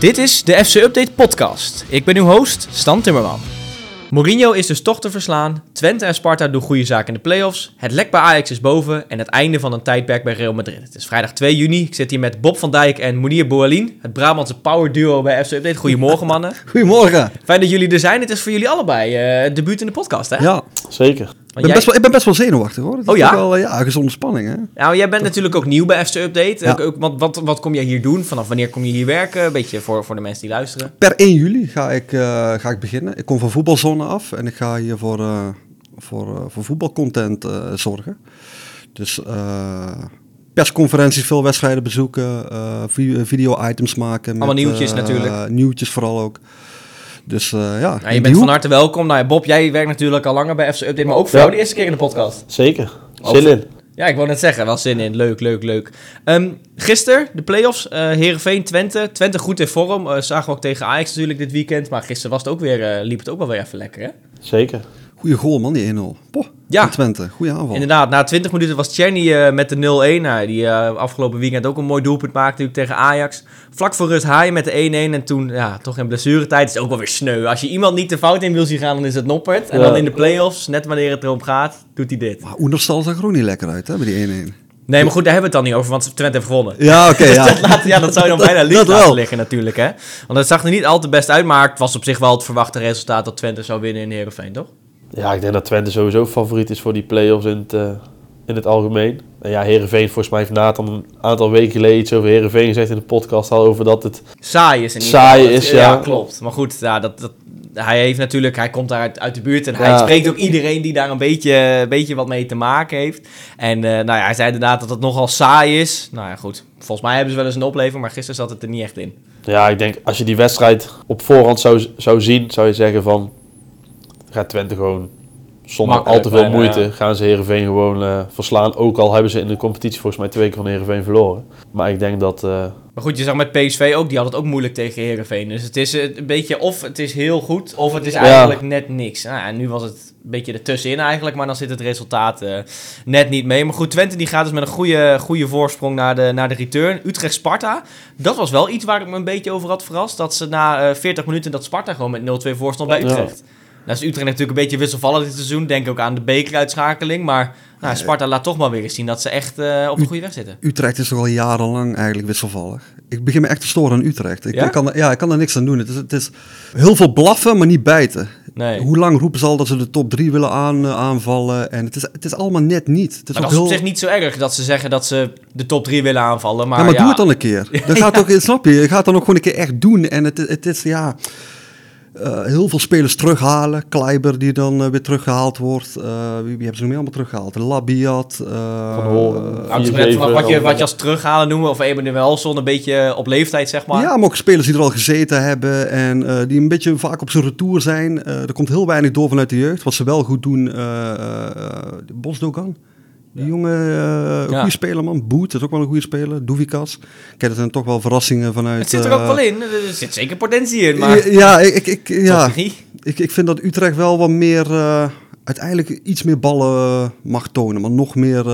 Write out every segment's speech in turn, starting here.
Dit is de FC Update podcast. Ik ben uw host, Stan Timmerman. Mourinho is dus toch te verslaan. Twente en Sparta doen goede zaken in de play-offs. Het lek bij Ajax is boven. En het einde van een tijdperk bij Real Madrid. Het is vrijdag 2 juni. Ik zit hier met Bob van Dijk en Mounir Boualin. Het Brabantse power duo bij FC Update. Goedemorgen mannen. Goedemorgen. Fijn dat jullie er zijn. Het is voor jullie allebei eh, het debuut in de podcast hè? Ja, Zeker. Ik ben, best wel, ik ben best wel zenuwachtig hoor. Is Oh, ja? Wel, ja, gezonde spanning hè. Nou, jij bent natuurlijk ook nieuw bij FC Update. Ja. Ook, wat, wat, wat kom jij hier doen? Vanaf wanneer kom je hier werken? Een beetje voor, voor de mensen die luisteren. Per 1 juli ga ik, eh, ga ik beginnen. Ik kom van voetbalzone af en ik ga hier voor, eh, voor, eh, voor voetbalcontent zorgen. Dus persconferenties, veel wedstrijden bezoeken, vi- video-items maken. Allemaal nieuwtjes natuurlijk. Nieuwtjes vooral ook. Dus eh, ja, Nou, je bent van harte welkom. Nou, ja, Bob, jij werkt natuurlijk al langer bij FC Update, maar ook voor Ja. jou de eerste keer in de podcast. Zeker. Over- Zin in. Ja, ik wou net zeggen, wel zin in. Leuk, leuk, leuk. Ehm gisteren, de play-offs, eh Heerenveen, Twente. Twente goed in vorm. Eh, zagen we ook tegen Ajax natuurlijk dit weekend. Maar gisteren was het ook weer, eh, liep het ook wel weer even lekker, hè? Zeker. Goeie goal man, die 1-0. Poh, Ja. Twente, goede aanval. Inderdaad, na 20 minuten was Czerny eh, met de 0-1. Nou, die eh, afgelopen weekend ook een mooi doelpunt maakte natuurlijk tegen Ajax. Vlak voor rust haaien met de 1-1. En toen, ja, toch in blessuretijd is het ook wel weer sneu. Als je iemand niet de fout in wil zien gaan, dan is het Noppert. En Ja. dan in de play-offs, net wanneer het erom gaat, doet hij dit. Maar Oenerstal zag er ook niet lekker uit hè, bij die 1-1. Nee, maar goed, daar hebben we het dan niet over, want Twente heeft gewonnen. Ja, oké. ja. Dat laat- ja, dat zou je dan bijna dat laten wel. liggen natuurlijk, hè. Want het zag er niet al te best uit, maar het was op zich wel het verwachte resultaat dat Twente zou winnen in Heerenveen, toch? Ja, ik denk dat Twente sowieso favoriet is voor die play-offs in het, eh, in het algemeen. En ja, Heerenveen, volgens mij heeft Nathan een aantal weken geleden iets over Heerenveen gezegd in de podcast al over dat het... Saai is in ieder Saai is, ja. klopt. Maar goed, ja, dat, dat, hij heeft natuurlijk, hij komt daar uit, uit de buurt en hij spreekt ook iedereen die daar een beetje, een beetje wat mee te maken heeft. En eh, nou ja, hij zei inderdaad dat het nogal saai is. Nou ja, goed. Volgens mij hebben ze wel eens een opleving, maar gisteren zat het er niet echt in. Ja, ik denk als je die wedstrijd op voorhand zou, zou zien, zou je zeggen van... Gaat Twente gewoon zonder Makkelijk, al te veel moeite, ja. gaan ze Heerenveen gewoon eh, verslaan. Ook al hebben ze in de competitie volgens mij twee keer van Heerenveen verloren. Maar ik denk dat... eh, Maar goed, je zag met PSV ook, die had het ook moeilijk tegen Herenveen. Dus het is eh, een beetje of het is heel goed, of het is Ja. eigenlijk net niks. Nou, en nu was het een beetje ertussenin eigenlijk, maar dan zit het resultaat net niet mee. Maar goed, Twente die gaat dus met een goede, goede voorsprong naar de, naar de return. Utrecht-Sparta, dat was wel iets waar ik me een beetje over had verrast. Dat ze na eh, 40 minuten dat Sparta gewoon met 0-2 voor stond bij Ja. Utrecht. Nou is Utrecht natuurlijk een beetje wisselvallig dit seizoen. Denk ook aan de bekeruitschakeling. Maar nou, Sparta laat toch maar weer eens zien dat ze echt eh, op de goede weg zitten. Utrecht is toch al jarenlang eigenlijk wisselvallig. Ik begin me echt te storen aan Utrecht. Ik, Ja? ik kan, er- ja, ik kan er niks aan doen. Het is, het is heel veel blaffen, maar niet bijten. Nee. Hoe lang roepen ze al dat ze de top 3 willen aan, eh, aanvallen? En het is, het is allemaal net niet. Het is Maar dat is op heel... zich niet zo erg dat ze zeggen dat ze de top 3 willen aanvallen. Maar, ja, maar ja, doe het dan een keer. Dat gaat ook, snap je? Je gaat dan ook gewoon een keer echt doen. En het, het is, ja... eh, heel veel spelers terughalen. Kleiber die dan eh, weer teruggehaald wordt. Eh, wie, wie hebben ze nog meer allemaal teruggehaald? Labiat. eh, Van zeven, wat, je, wat je al- als terughalen noemen, of Emanuelson, een beetje op leeftijd, zeg maar. Ja, maar ook spelers die er al gezeten hebben en eh, die een beetje vaak op zijn retour zijn. Eh, er komt heel weinig door vanuit de jeugd. Wat ze wel goed doen, eh eh, Bosdogan. Die jonge, eh Ja. goede speler man. Boet is ook wel een goede speler. Doevikas. Kijk, dat zijn toch wel verrassingen vanuit... het zit er ook eh, wel in. Er zit zeker potentie in, maar... Ja, ik, ik, ik- ja ik, ik vind dat Utrecht wel wat meer... eh, uiteindelijk iets meer ballen mag tonen. Maar nog meer...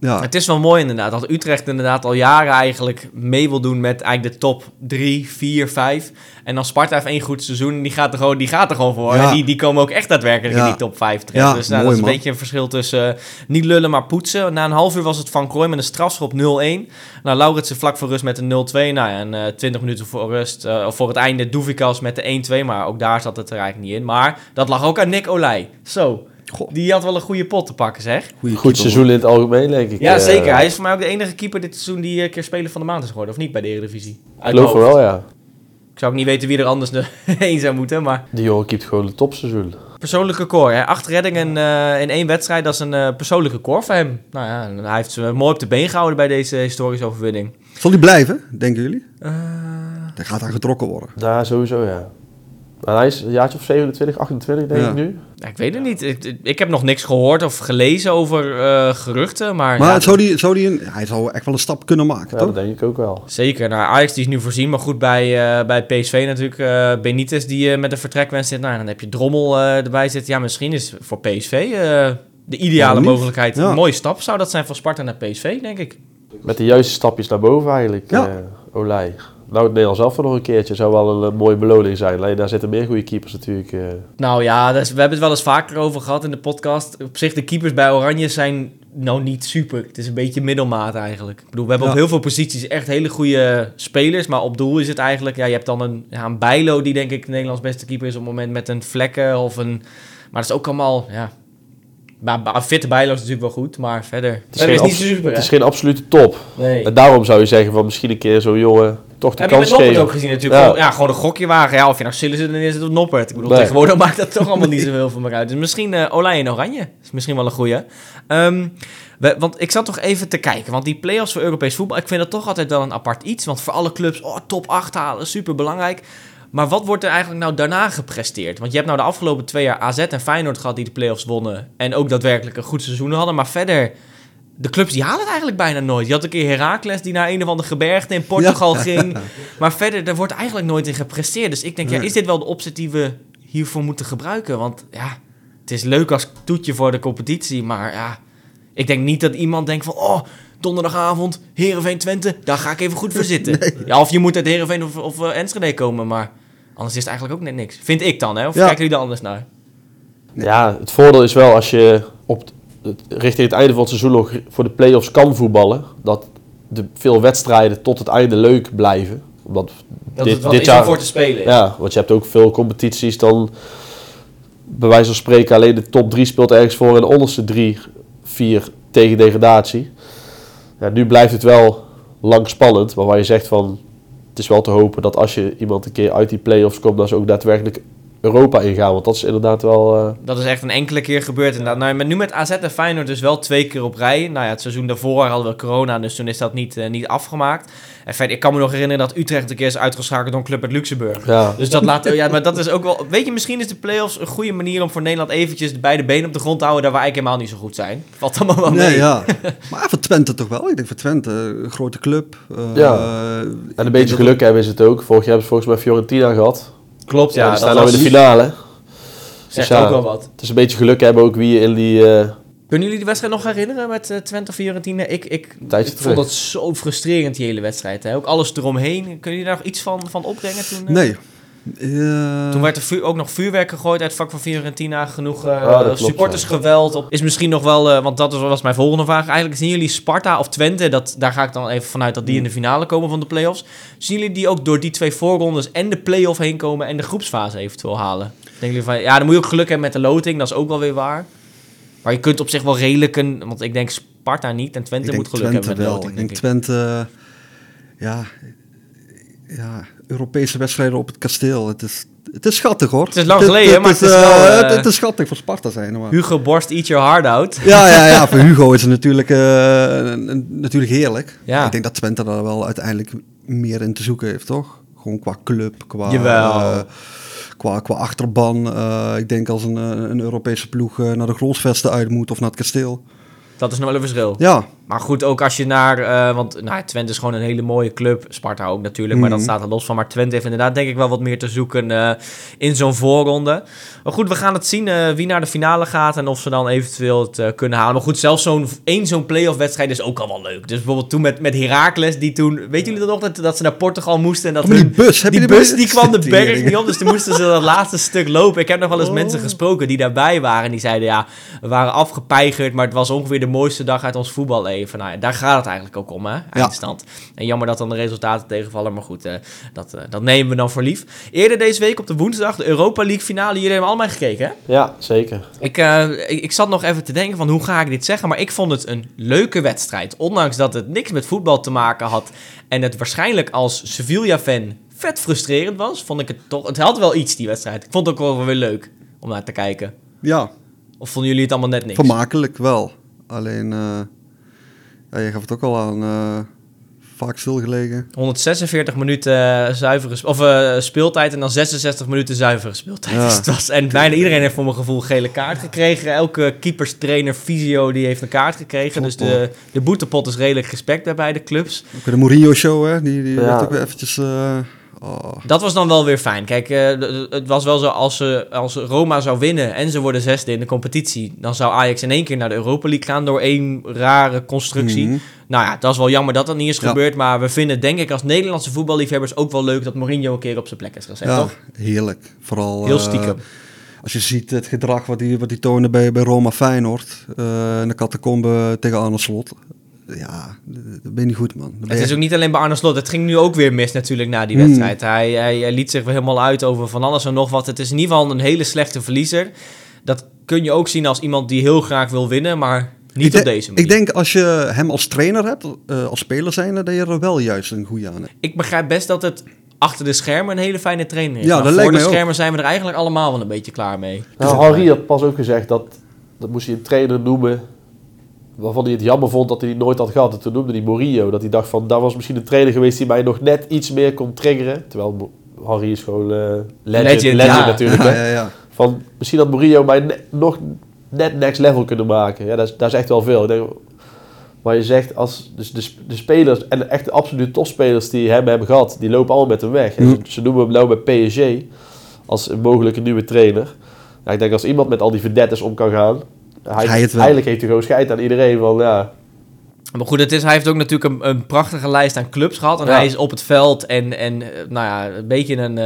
ja, Het is wel mooi inderdaad, dat Utrecht inderdaad al jaren eigenlijk mee wil doen met eigenlijk de top 3, 4, 5. En dan Sparta heeft één goed seizoen en die gaat er gewoon, die gaat er gewoon voor. Ja. En die, die komen ook echt daadwerkelijk in Ja. die top 5 terecht. Dus nou, dat is een man. beetje een verschil tussen eh, niet lullen, maar poetsen. Na een half uur was het Van Krooi met een strafschop 0-1. Nou, Lauritsen vlak voor rust met een 0-2. Nou ja, en eh 20 minuten voor rust, eh, of voor het einde Doevikas met de 1-2. Maar ook daar zat het er eigenlijk niet in. Maar dat lag ook aan Nick Olij. Zo, Goh. die had wel een goede pot te pakken zeg. goeie Goed keeper, seizoen in het algemeen, denk ik. Ja, Eh, zeker. Hij is voor mij ook de enige keeper dit seizoen die een keer speler van de maand is geworden. Of niet bij de Eredivisie? Ik Uit geloof er wel, ja. Ik zou ook niet weten wie er anders de- heen zou moeten. Maar Die jongen keept gewoon een topseizoen. persoonlijk record. Hè? Acht reddingen eh, in één wedstrijd. Dat is een eh, persoonlijk record voor hem. Nou ja, en hij heeft ze mooi op de been gehouden bij deze historische overwinning. Zal die blijven, denken jullie? Eh, Dat gaat aan getrokken worden. Daar sowieso, ja. Maar hij is een jaartje of 27, 28 denk Ja. ik nu. ja, ik weet het niet. Ik, ik heb nog niks gehoord of gelezen over eh, geruchten. Maar, Maar ja, zou die, zou die een, hij zou echt wel een stap kunnen maken, Ja, toch? dat denk ik ook wel. Zeker. Nou, Ajax die is nu voorzien, maar goed bij, eh, bij PSV natuurlijk. eh Benitez die eh, met een vertrekwens zit. Nou, dan heb je Drommel eh, erbij zitten. Ja, misschien is voor PSV eh, de ideale mogelijkheid. Ja. Een mooie stap zou dat zijn van Sparta naar PSV, denk ik. Met de juiste stapjes naar boven eigenlijk, Ja. eh, Olij. Nou, het Nederlands zelf nog een keertje zou wel een, eh, mooie beloning zijn. Alleen daar zitten meer goede keepers natuurlijk. eh. Nou ja, dus we hebben het wel eens vaker over gehad in de podcast. Op zich, de keepers bij Oranje zijn nou niet super. Het is een beetje middelmaat eigenlijk. Ik bedoel, we hebben Ja. op heel veel posities echt hele goede spelers. Maar op doel is het eigenlijk... Ja, je hebt dan een, ja, een Bijlo die denk ik Nederlands beste keeper is op het moment met een vlekken of een... Maar dat is ook allemaal, ja... Maar maar fitte Bijlo is natuurlijk wel goed, maar verder... Het is, geen, is niet super, het is geen absolute top. Nee. En daarom zou je zeggen van misschien een keer zo'n jongen toch de Heb je met kans geven. ook gezien natuurlijk. Ja. Gewoon, ja, gewoon een gokje wagen. Ja, of je nou Sillissen is het of Noppert. Ik bedoel, Nee. tegenwoordig maakt dat toch allemaal niet zoveel van elkaar uit. Dus misschien eh Olij in Oranje. is misschien wel een goeie. Ehm, we- want ik zat toch even te kijken. Want die play-offs voor Europees voetbal... Ik vind dat toch altijd wel een apart iets. Want voor alle clubs, oh, top 8 halen, super belangrijk. Maar wat wordt er eigenlijk nou daarna gepresteerd? Want je hebt nou de afgelopen twee jaar AZ en Feyenoord gehad die de play-offs wonnen. En ook daadwerkelijk een goed seizoen hadden. Maar verder, de clubs die halen het eigenlijk bijna nooit. Je had een keer Heracles die naar een of ander gebergte in Portugal ging. Maar verder, daar wordt eigenlijk nooit in gepresteerd. Dus ik denk, ja, is dit wel de opzet die we hiervoor moeten gebruiken? Want ja, het is leuk als toetje voor de competitie. Maar ja, ik denk niet dat iemand denkt van... Oh, donderdagavond, Heerenveen Twente, daar ga ik even goed voor zitten. Ja, of je moet uit Heerenveen of, of eh, Enschede komen, maar... Anders is het eigenlijk ook net niks. Vind ik dan, hè? Of Ja. kijken jullie er anders naar? Ja, het voordeel is wel als je op richting het einde van het seizoen nog voor de play-offs kan voetballen. Dat de veel wedstrijden tot het einde leuk blijven. Omdat Dat dit, dit is jaar, voor te spelen. Ja, want je hebt ook veel competities. Dan bij wijze van spreken alleen de top 3 speelt ergens voor en de onderste 3, 4 tegen degradatie. Ja, nu blijft het wel lang spannend, maar waar je zegt van het is wel te hopen dat als je iemand een keer uit die play-offs komt, dat ze ook daadwerkelijk Europa ingaan. Want dat is inderdaad wel. eh, Dat is echt een enkele keer gebeurd inderdaad. Nou, maar nu met AZ en Feyenoord dus wel twee keer op rij. Nou ja, het seizoen daarvoor hadden we corona, dus toen is dat niet, eh, niet afgemaakt. En verder, ik kan me nog herinneren dat Utrecht een keer is uitgeschakeld door een club uit Luxemburg. ja, Dus dat laat, ja, maar dat is ook wel, weet je, misschien is de play-offs een goede manier om voor Nederland eventjes de beide benen op de grond te houden, daar we eigenlijk helemaal niet zo goed zijn. Valt allemaal wel mee. Nee, ja. Maar voor Twente toch wel. Ik denk voor Twente, een grote club. eh, Ja. en een beetje geluk hebben is het ook. Vorig jaar hebben ze volgens mij Fiorentina gehad. Klopt, Ja, ja. die staan nou in de finale. zegt Dus ja, ook wel wat. Het is een beetje geluk hebben ook wie je in die. eh, Kunnen jullie de wedstrijd nog herinneren met eh, Twente Fiorentina? Ik, ik, tijdje ik terug. vond dat zo frustrerend, die hele wedstrijd. Hè? Ook alles eromheen. Kunnen jullie daar nog iets van, van opbrengen toen? eh? Nee. Eh, Toen werd er vuur- ook nog vuurwerk gegooid uit het vak van Fiorentina. Genoeg eh, Ah, supportersgeweld. Op, is misschien nog wel, eh, want dat was- was mijn volgende vraag. Eigenlijk zien jullie Sparta of Twente, dat, daar ga ik dan even vanuit dat die in de finale komen van de play-offs. Zien jullie die ook door die twee voorrondes en de play-off heen komen en de groepsfase eventueel halen? Denken jullie van, ja, dan moet je ook geluk hebben met de loting, dat is ook wel weer waar. Maar je kunt op zich wel redelijk een, want ik denk Sparta niet en Twente moet geluk Twente hebben met de wel. loting. ik denk denk ik. Twente, ja, ja, Europese wedstrijden op het kasteel. Het is, het is schattig hoor. Het is lang geleden, maar het is eh, wel, eh, het, is schattig voor Sparta zijn. Maar. Hugo Borst, eat your heart out. Ja, ja, ja, voor Hugo is het natuurlijk, eh, natuurlijk heerlijk. Ja. Ik denk dat Twente daar wel uiteindelijk meer in te zoeken heeft, toch? Gewoon qua club, qua, Jawel. qua, qua achterban. Ik denk als een, een Europese ploeg naar de Grolsvesten uit moet of naar het kasteel. Dat is nog wel een verschil. Ja, Maar goed, ook als je naar... eh, want nou, Twente is gewoon een hele mooie club. Sparta ook natuurlijk, maar dat Mhm. staat er los van. Maar Twente heeft inderdaad denk ik wel wat meer te zoeken eh, in zo'n voorronde. Maar goed, we gaan het zien eh, wie naar de finale gaat... en of ze dan eventueel het eh, kunnen halen. Maar goed, zelfs zo'n één zo'n play-off wedstrijd is ook al wel leuk. Dus bijvoorbeeld toen met, met Heracles, die toen... Weten jullie dat nog, dat, dat ze naar Portugal moesten... en dat die bus, heb die je bus die kwam de berg niet op, dus toen moesten ze dat laatste stuk lopen. Ik heb nog wel eens Oh. mensen gesproken die daarbij waren. En die zeiden, ja, we waren afgepeigerd, maar het was ongeveer de mooiste dag uit ons voetballeven. Nou daar gaat het eigenlijk ook om, hè, eindstand. En jammer dat dan de resultaten tegenvallen, maar goed, eh, dat, eh, dat nemen we dan voor lief. Eerder deze week op de woensdag, de Europa League finale. Jullie hebben allemaal gekeken, hè? Ja, zeker. Ik, eh, ik, ik zat nog even te denken van hoe ga ik dit zeggen, maar ik vond het een leuke wedstrijd. Ondanks dat het niks met voetbal te maken had en het waarschijnlijk als Sevilla-fan vet frustrerend was, vond ik het toch... Het had wel iets, die wedstrijd. Ik vond het ook wel weer leuk om naar te kijken. Ja, Of vonden jullie het allemaal net niks? vermakelijk wel. Alleen, ja, je gaf het ook al aan, eh, vaak stilgelegen. 146 minuten eh, zuivere sp- of, eh, speeltijd en dan 66 minuten zuivere speeltijd. Ja. Dus het was, en bijna iedereen heeft voor mijn gevoel gele kaart gekregen. Elke keepers, trainer, fysio die heeft een kaart gekregen. Dus de, de boetepot is redelijk respect bij beide clubs. Ook de Mourinho-show, hè? Die, die Ja. werd ook weer eventjes eh, Oh. Dat was dan wel weer fijn. Kijk, eh, het was wel zo als, ze, als Roma zou winnen en ze worden zesde in de competitie, dan zou Ajax in één keer naar de Europa League gaan door één rare constructie. Mhm. Nou ja, dat is wel jammer dat dat niet is Ja. gebeurd, maar we vinden denk ik als Nederlandse voetballiefhebbers ook wel leuk dat Mourinho een keer op zijn plek is gezet, Ja, toch? heerlijk. Vooral Heel eh, stiekem. als je ziet het gedrag wat hij wat die toonde bij, bij Roma Feyenoord. eh in de catacombe tegen Arne Slot. Ja, dat ben je niet goed, man. Het je- is ook niet alleen bij Arne Slot. Het ging nu ook weer mis natuurlijk na die Hmm. wedstrijd. Hij, hij, hij liet zich weer helemaal uit over van alles en nog wat. Het is in ieder geval een hele slechte verliezer. Dat kun je ook zien als iemand die heel graag wil winnen, maar niet op deze manier. Ik denk als je hem als trainer hebt, eh, als speler zijnde, dat je er wel juist een goede aan hebt. Ik begrijp best dat het achter de schermen een hele fijne trainer is. Ja, dat voor lijkt de ook. schermen zijn we er eigenlijk allemaal wel een beetje klaar mee. Nou, Henri had pas ook gezegd dat, dat moest hij een trainer noemen waarvan hij het jammer vond dat hij die nooit had gehad. En toen noemde hij Mourinho, dat hij dacht van, dat was misschien een trainer geweest die mij nog net iets meer kon triggeren. Terwijl Henri is gewoon eh legend, Legend, legend, ja. natuurlijk. Ja, hè. ja, ja. Van, misschien had Mourinho mij ne- nog net next level kunnen maken. Ja, dat is, dat is echt wel veel. Ik denk, maar je zegt, als dus de, sp- de spelers en de echte absolute topspelers die hem hebben gehad, die lopen allemaal met hem weg. En Hm. Ze, ze noemen hem nou bij PSG als een mogelijke nieuwe trainer. Ja, ik denk als iemand met al die verdettes om kan gaan, hij, Hij het wel. eigenlijk heeft hij gewoon scheid aan iedereen van ja, Maar goed, het is, hij heeft ook natuurlijk een, een prachtige lijst aan clubs gehad. En Ja. hij is op het veld en, en eh, nou ja, een beetje een, eh,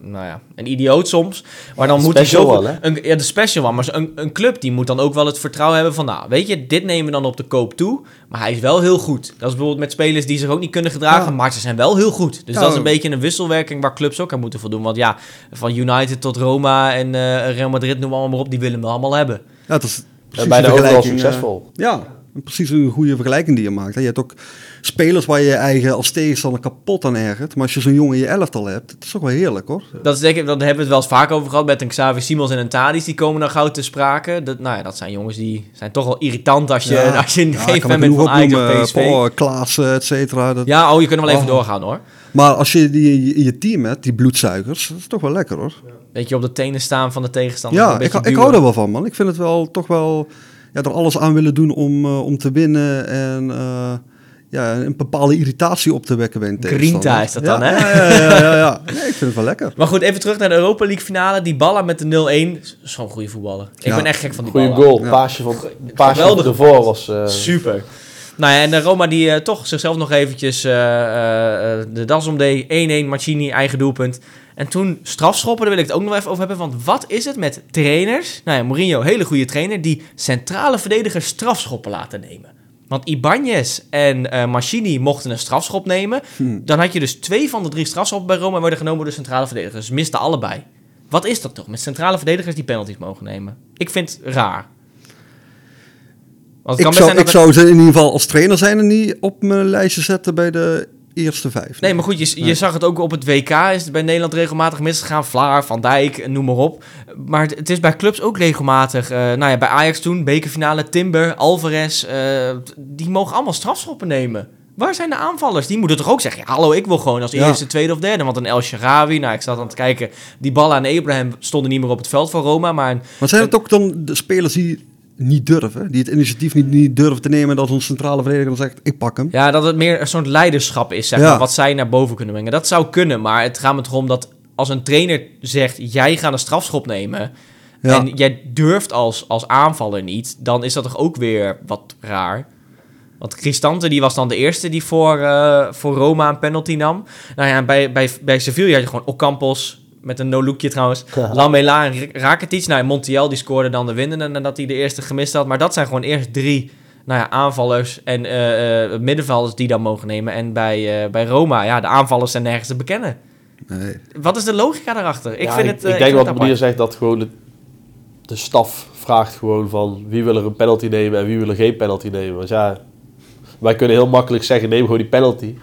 nou ja, een idioot soms. Maar dan moet hij zo... hè? Een, ja, de special one. Maar een, een club die moet dan ook wel het vertrouwen hebben van... Nou, weet je, dit nemen we dan op de koop toe. Maar hij is wel heel goed. Dat is bijvoorbeeld met spelers die zich ook niet kunnen gedragen. Ja. Maar ze zijn wel heel goed. Dus Ja. dat is een beetje een wisselwerking waar clubs ook aan moeten voldoen. Want ja, van United tot Roma en eh, Real Madrid, noem maar allemaal op. Die willen we allemaal hebben. Ja, het is bijna de overal vergelijking, eh, succesvol. Ja, precies een goede vergelijking die je maakt. hè. Je hebt ook spelers waar je je eigen als tegenstander kapot aan ergert. Maar als je zo'n jongen in je elftal hebt, het is toch wel heerlijk hoor. Dat is denk ik, daar hebben we het wel eens vaak over gehad met een Xavi Simons en een Thadis. Die komen dan gauw te sprake. Dat, nou ja, dat zijn jongens die zijn toch wel irritant als je, Ja. als je Ja, kan fan er bent van Ajax of PSV. Paul, Klaassen, et cetera. Dat- Ja, oh, je kunt wel even Oh. doorgaan hoor. Maar als je die in je team hebt, die bloedzuigers, dat is toch wel lekker hoor. Beetje op de tenen staan van de tegenstander. Ja, een ik, hou er wel van man. Ik vind het wel toch wel, ja, er alles aan willen doen om, eh, om te winnen en eh, ja, een bepaalde irritatie op te wekken bij een Grinta is dat ja, dan, hè? Ja, ja, ja, ja, ja. Nee, ik vind het wel lekker. Maar goed, even terug naar de Europa League finale. Die ballen met de 0-1. is Zo'n goede voetballer. Ik Ja. ben echt gek van die Goeie ballen. goal, paasje van, paasje van ervoor was... eh, Super. Nou ja, en de Roma die toch zichzelf nog eventjes eh, eh, eh, de das omdeed. 1-1, Marcini, eigen doelpunt. En toen strafschoppen, daar wil ik het ook nog even over hebben. Want wat is het met trainers? Nou ja, Mourinho, hele goede trainer. Die centrale verdedigers strafschoppen laten nemen. Want Ibanez en eh Marcini mochten een strafschop nemen. Hm. Dan had je dus twee van de drie strafschoppen bij Roma werden genomen door de centrale verdedigers. Misten allebei. Wat is dat toch met centrale verdedigers die penalties mogen nemen? Ik vind het raar. Want het Ik kan zou, zijn ik dat- zou ze in ieder geval als trainer zijn en niet op mijn lijstje zetten bij de eerste vijf. Nee, maar goed, je, je Nee. zag het ook op het WK. Is het bij Nederland regelmatig misgegaan. Vlaar, Van Dijk, noem maar op. Maar het, het is bij clubs ook regelmatig. eh, nou ja, bij Ajax toen, bekerfinale, Timber, Alvarez. eh, die mogen allemaal strafschoppen nemen. Waar zijn de aanvallers? Die moeten toch ook zeggen... Ja, hallo, ik wil gewoon als Ja. eerste, tweede of derde. Want een El Sharawi, nou, ik zat aan het kijken... Die ballen en Abraham stonden niet meer op het veld van Roma. Maar een, Maar zijn het ook dan de spelers die niet durven? Die het initiatief niet, niet durven te nemen dat een centrale verdediger dan zegt, ik pak hem. Ja, dat het meer een soort leiderschap is, zeg Ja. maar, wat zij naar boven kunnen brengen. Dat zou kunnen, maar het gaat me toch om dat als een trainer zegt, jij gaat een strafschop nemen... Ja. en jij durft als, als aanvaller niet, dan is dat toch ook weer wat raar. Want Cristante die was dan de eerste die voor, eh, voor Roma een penalty nam. Nou ja, bij, bij, bij Sevilla had je gewoon Ocampos, met een no-lookje trouwens. Ja. Lamela en Rakitic. Nou, en Montiel die scoorde dan de winnende nadat hij de eerste gemist had. Maar dat zijn gewoon eerst drie nou ja, aanvallers en eh, eh, middenvelders die dan mogen nemen. En bij, eh, bij Roma, ja, de aanvallers zijn nergens te bekennen. Nee. Wat is de logica daarachter? Ik Ja, vind ik, het. eh, ik denk wat. Monier zegt dat gewoon de, de staf vraagt gewoon van wie wil er een penalty nemen en wie wil er geen penalty nemen. Want ja, wij kunnen heel makkelijk zeggen neem gewoon die penalty.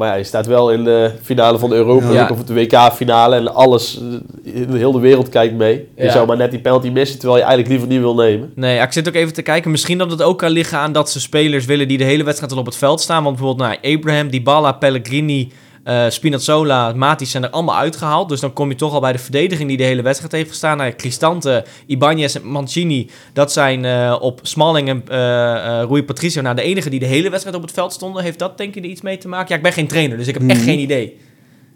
Maar ja, je staat wel in de finale van de Europa Ja. Of de WK-finale en alles, eh, de hele wereld kijkt mee. Je Ja. zou maar net die penalty missen terwijl je eigenlijk liever niet wil nemen. Nee, ja, ik zit ook even te kijken. Misschien dat het ook kan liggen aan dat ze spelers willen die de hele wedstrijd al op het veld staan. Want bijvoorbeeld nou, Abraham, Dybala, Pellegrini, eh Spinazzola, Matic zijn er allemaal uitgehaald. Dus dan kom je toch al bij de verdediging die de hele wedstrijd heeft gestaan. Nou, ja, Cristante, Ibanez en Mancini, dat zijn eh, op Smalling en eh Rui Patricio. Nou, de enige die de hele wedstrijd op het veld stonden. Heeft dat denk je er iets mee te maken? Ja, ik ben geen trainer, dus ik heb echt Mhm. geen idee.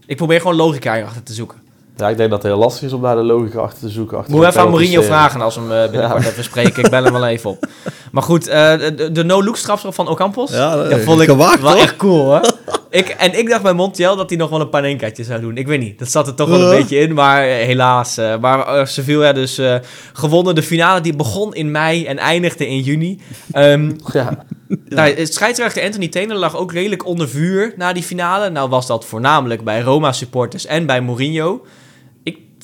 Ik probeer gewoon logica erachter te zoeken. Ja, ik denk dat het heel lastig is om daar de logica achter te zoeken. Achter Moet we even aan Mourinho vragen als we hem eh, binnenkort Ja. even spreken. Ik bel hem wel even op. Maar goed, eh, de, de no-look strafschop van Ocampos. Ja, dat vond ik gewaagd, wel hoor. echt cool hoor. ik, en ik dacht bij Montiel dat hij nog wel een panenkaatje zou doen. Ik weet niet, dat zat er toch wel een beetje in. Maar eh, helaas. eh, maar Sevilla dus eh, gewonnen. De finale die begon in mei en eindigde in juni. Ehm, Ja, nou, het scheidsrechter Anthony Taylor lag ook redelijk onder vuur na die finale. Nou was dat voornamelijk bij Roma-supporters en bij Mourinho.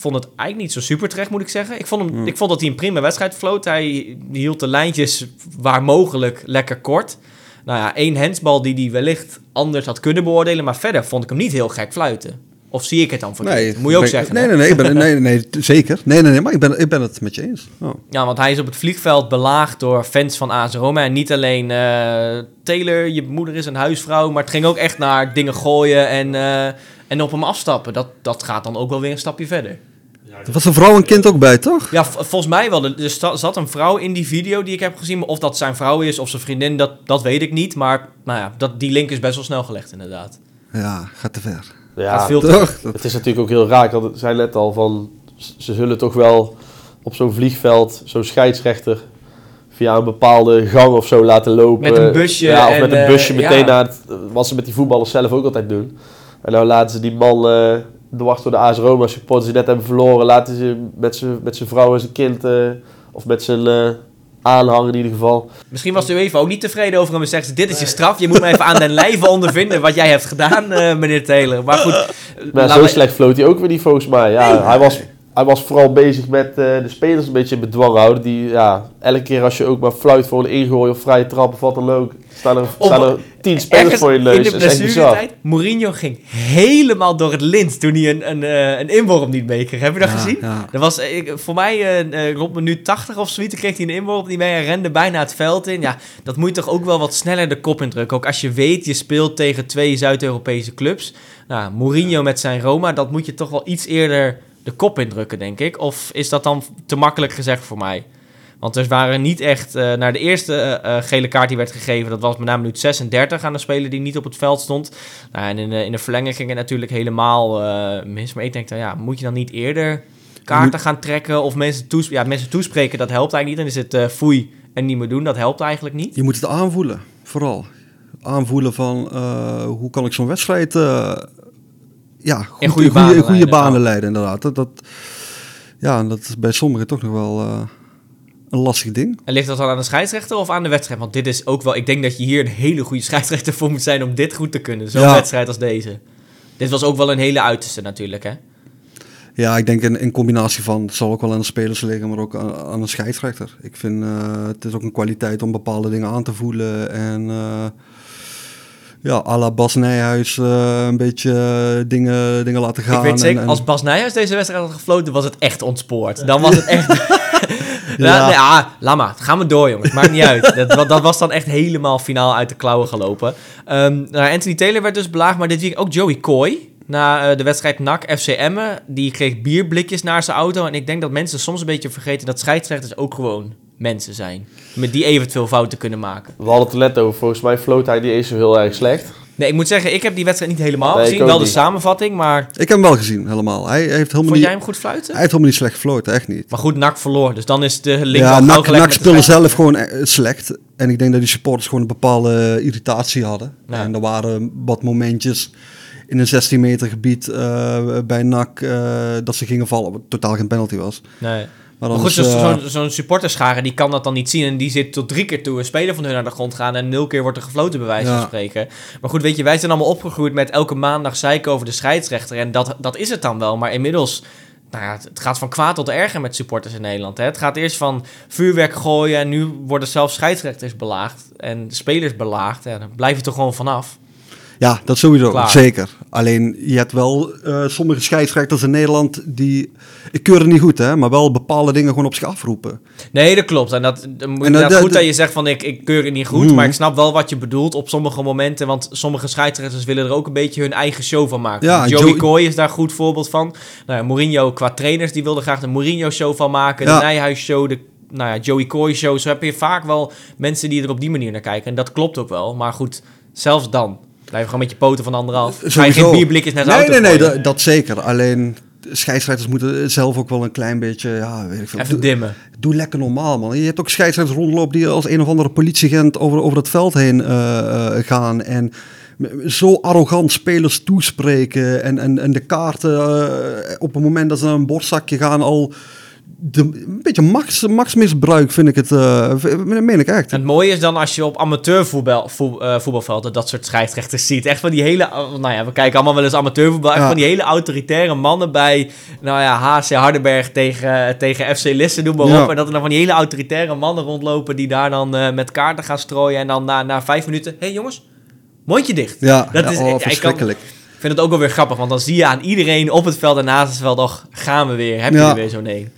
Vond het eigenlijk niet zo super terecht, moet ik zeggen. Ik vond, hem, ik vond dat hij een prima wedstrijd floot. Hij hield de lijntjes waar mogelijk lekker kort. Nou ja, één handsbal die hij wellicht anders had kunnen beoordelen. Maar verder vond ik hem niet heel gek fluiten. Of zie ik het dan verkeerd? Nee, moet je ook zeggen. Nee, nee, nee, ik ben, nee, nee, zeker. Nee, nee, nee, maar ik ben, ik ben het met je eens. Oh. Ja, want hij is op het vliegveld belaagd door fans van AS Roma. En niet alleen eh, Taylor, je moeder is een huisvrouw, maar het ging ook echt naar dingen gooien en, eh, en op hem afstappen. Dat, dat gaat dan ook wel weer een stapje verder. Er was een vrouw en kind ook bij, toch? Ja, volgens mij wel. Er zat een vrouw in die video die ik heb gezien. Maar of dat zijn vrouw is of zijn vriendin, dat, dat weet ik niet. Maar nou ja, dat, die link is best wel snel gelegd inderdaad. Ja, gaat te ver. Gaat ja veel te Toch? Dat- het is natuurlijk ook heel raar. Het- zei net al van... Ze zullen toch wel op zo'n vliegveld, zo'n scheidsrechter... via een bepaalde gang of zo laten lopen. Met een busje Ja, of en, met een eh, busje meteen ja. naar het... Wat ze met die voetballers zelf ook altijd doen. En nou laten ze die man... eh dwars door de AS Roma supporters die net hebben verloren... laten ze met zijn met zijn vrouw en zijn kind... eh, of met zijn eh, aanhanger in ieder geval... Misschien was de UEFA ook niet tevreden over hem en zegt ze, dit is je straf. Je moet me even aan den lijve ondervinden wat jij hebt gedaan, eh, meneer Taylor. Maar goed, Maar zo slecht floot hij ook weer niet volgens mij. Ja, hij, was, hij was vooral bezig met eh, de spelers een beetje in bedwang houden. Die, ja, elke keer als je ook maar fluit voor een ingooi of vrije trap of wat dan ook, staan er, staan er tien spelers voor je neus. In de blessuretijd, Mourinho ging helemaal door het lint toen hij een, een, eh, een inworp niet meekreeg. Heb je dat Ja, gezien? ja. Dat was ik- voor mij eh, rond minuut 80 of zoiets kreeg hij een inworp niet mee. Hij rende bijna het veld in. Ja, dat moet je toch ook wel wat sneller de kop indrukken. Ook als je weet, je speelt tegen twee Zuid-Europese clubs. Nou, Mourinho met zijn Roma, dat moet je toch wel iets eerder de kop indrukken, denk ik. Of is dat dan te makkelijk gezegd voor mij? Want er waren niet echt, eh, naar de eerste eh, eh, gele kaart die werd gegeven, dat was met name minuut 36 aan de speler die niet op het veld stond. Nou, en in de, in de verlenging ging het natuurlijk helemaal eh, mis. Maar ik denk dan, ja, moet je dan niet eerder kaarten gaan trekken of mensen, toes ja, mensen toespreken? Dat helpt eigenlijk niet. Dan is het foei en niet meer doen, dat helpt eigenlijk niet. Je moet het aanvoelen, vooral. Aanvoelen van hoe kan ik zo'n wedstrijd ja, goed, In goede banen goede, goede leiden, banen leiden, inderdaad. Dat, dat, ja, dat is bij sommigen toch nog wel eh, een lastig ding. En ligt dat dan aan de scheidsrechter of aan de wedstrijd? Want dit is ook wel, ik denk dat je hier een hele goede scheidsrechter voor moet zijn om dit goed te kunnen. Zo'n Ja. wedstrijd als deze. Dit was ook wel een hele uiterste natuurlijk, hè? Ja, ik denk in, in combinatie van, het zal ook wel aan de spelers liggen, maar ook aan, aan een scheidsrechter. Ik vind, eh, het is ook een kwaliteit om bepaalde dingen aan te voelen en... eh, ja, à la Bas Nijhuis eh, een beetje eh, dingen, dingen laten gaan. ik weet zeker, en- en- als Bas Nijhuis deze wedstrijd had gefloten, was het echt ontspoord. Dan was het echt... ja. Ja. nee, ah, laat maar. Gaan we door, jongens. Maakt niet uit. Dat, dat was dan echt helemaal finaal uit de klauwen gelopen. Ehm, nou, Anthony Taylor werd dus belaagd, maar dit weekend ook Joey Coy. Na eh, de wedstrijd NAC FC Emmen. Die kreeg bierblikjes naar zijn auto. En ik denk dat mensen soms een beetje vergeten dat scheidsrechters ook gewoon mensen zijn. Met die eventueel fouten kunnen maken. We hadden het net over, volgens mij floot hij eens zo heel erg slecht. Nee, ik moet zeggen, ik heb die wedstrijd niet helemaal Nee, gezien. Wel de samenvatting, maar Ik heb hem wel gezien, helemaal. Hij heeft helemaal, vond niet, jij hem goed fluiten? hij heeft helemaal niet slecht gefloten, echt niet. Maar goed, NAC verloor. Dus dan is de link ja, NAC, NAC speelde zelf gewoon eh, slecht. En ik denk dat die supporters gewoon een bepaalde irritatie hadden. Ja. En er waren wat momentjes in een 16 meter gebied eh, bij NAC eh, dat ze gingen vallen. Wat totaal geen penalty was. Nee. Maar goed, zo'n supporterschare die kan dat dan niet zien. En die zit tot drie keer toe een speler van hun naar de grond gaan. En nul keer wordt er gefloten, bij wijze van spreken. Maar goed, weet je, wij zijn allemaal opgegroeid met elke maandag zeiken over de scheidsrechter. En dat, dat is het dan wel. Maar inmiddels, nou ja, het, gaat van kwaad tot erger met supporters in Nederland. Hè. Het gaat eerst van vuurwerk gooien. En nu worden zelfs scheidsrechters belaagd. En spelers belaagd. Ja, dan blijf je toch gewoon vanaf. Ja, dat sowieso, Klaar. zeker. Alleen, je hebt wel eh, sommige scheidsrechters in Nederland die... Ik keur het niet goed, hè, maar wel bepaalde dingen gewoon op zich afroepen. Nee, dat klopt. En dat, dan moet En dat- goed dat je zegt van ik, ik keur het niet goed, Mhm. maar ik snap wel wat je bedoelt op sommige momenten, want sommige scheidsrechters willen er ook een beetje hun eigen show van maken. Ja, Joey Joey- Coy is daar een goed voorbeeld van. Nou ja, Mourinho qua trainers, die wilde graag de Mourinho-show van maken, Ja. de Nijhuis-show, de nou ja, Joey Coy-show. Zo heb je vaak wel mensen die er op die manier naar kijken en dat klopt ook wel. Maar goed, zelfs dan. Blijf gewoon met je poten van anderhalf. Ga je Sowieso. geen bierblikjes naar de Nee, auto nee, nee, dat, dat zeker. Alleen scheidsrechters moeten zelf ook wel een klein beetje, ja, weet ik veel. Even dimmen. doe lekker normaal, man. Je hebt ook scheidsrechters rondlopen die als een of andere politieagent over, over het veld heen eh, eh, gaan en zo arrogant spelers toespreken en, en, en de kaarten eh, op het moment dat ze naar een borstzakje gaan al de, een beetje max, maxmisbruik vind ik het, eh, v- meen ik echt. En het mooie is dan als je op amateurvoetbal voet- eh, voetbalvelden dat soort scheidsrechters ziet. Echt van die hele, oh, nou ja, we kijken allemaal wel eens amateurvoetbal. Echt Ja. van die hele autoritaire mannen bij, nou ja, HC Hardenberg tegen, tegen FC Lisse, noem maar Ja. op. En dat er dan van die hele autoritaire mannen rondlopen die daar dan eh, met kaarten gaan strooien. En dan na, na vijf minuten, hé hey, jongens, mondje dicht. Ja, Dat ja, is- oh, ik- ik kan- verschrikkelijk. Ik vind het ook wel weer grappig, want dan zie je aan iedereen op het veld en naast het veld, och, gaan we weer, heb je Ja. er weer zo'n een.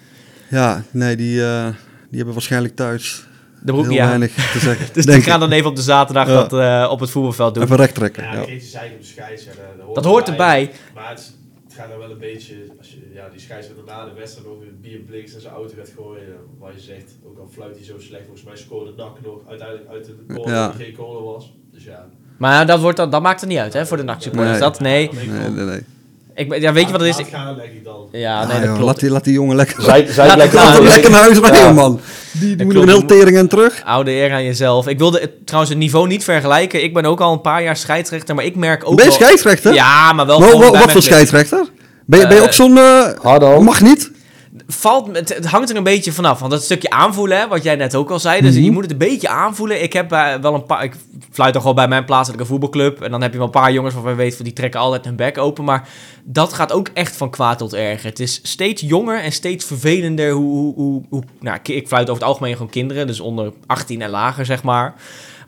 Ja, nee, die, eh, die hebben waarschijnlijk thuis De broek heel aan. weinig te zeggen. Dus die gaan dan even op de zaterdag Ja. dat eh, op het voetbalveld doen. Even recht trekken. Ja, Ja. een keertje zeiken op de scheidsrechter. Dat, Dat hoort erbij. Maar het, gaat dan wel een beetje, als je ja, die scheidsrechter na de wedstrijd nog een bierbliks in zijn auto gaat gooien. Waar je zegt, ook al fluit hij zo slecht, volgens mij scoorde NAC nog uiteindelijk uit de corner Ja. Die geen corner was. Dus ja. Maar dat, wordt dan, dat maakt het niet uit, hè, voor de NAC-supporters. Nee. Dat, nee. Nee, nee, nee. Ik, ja, weet je wat het is? Laat Ik- gaan, leg ik dan. ja, Ah, nee, dat joh, klopt. laat, die, laat die jongen lekker, Zij, zij Laat Ja, lekker naar huis brengen, ja. man. Die, die moet een heel tering en terug. Oude eer aan jezelf. Ik wilde het, trouwens het niveau niet vergelijken. Ik ben ook al een paar jaar scheidsrechter, maar ik merk ook Ben je wel... scheidsrechter? Ja, maar wel wat voor scheidsrechter? Ben je, ben je Eh, ook zo'n... Hardo. mag niet? Valt, het, het hangt er een beetje vanaf. Want dat stukje aanvoelen, hè, wat jij net ook al zei. Dus Mhm. je moet het een beetje aanvoelen. Ik heb eh, wel een paar... Ik fluit toch wel bij mijn plaatselijke voetbalclub. En dan heb je wel een paar jongens waarvan je weet... Van, die trekken altijd hun bek open. Maar dat gaat ook echt van kwaad tot erger. Het is steeds jonger en steeds vervelender. Hoe, hoe, hoe, hoe- nou, ik- fluit over het algemeen gewoon kinderen. Dus onder 18 en lager, zeg maar.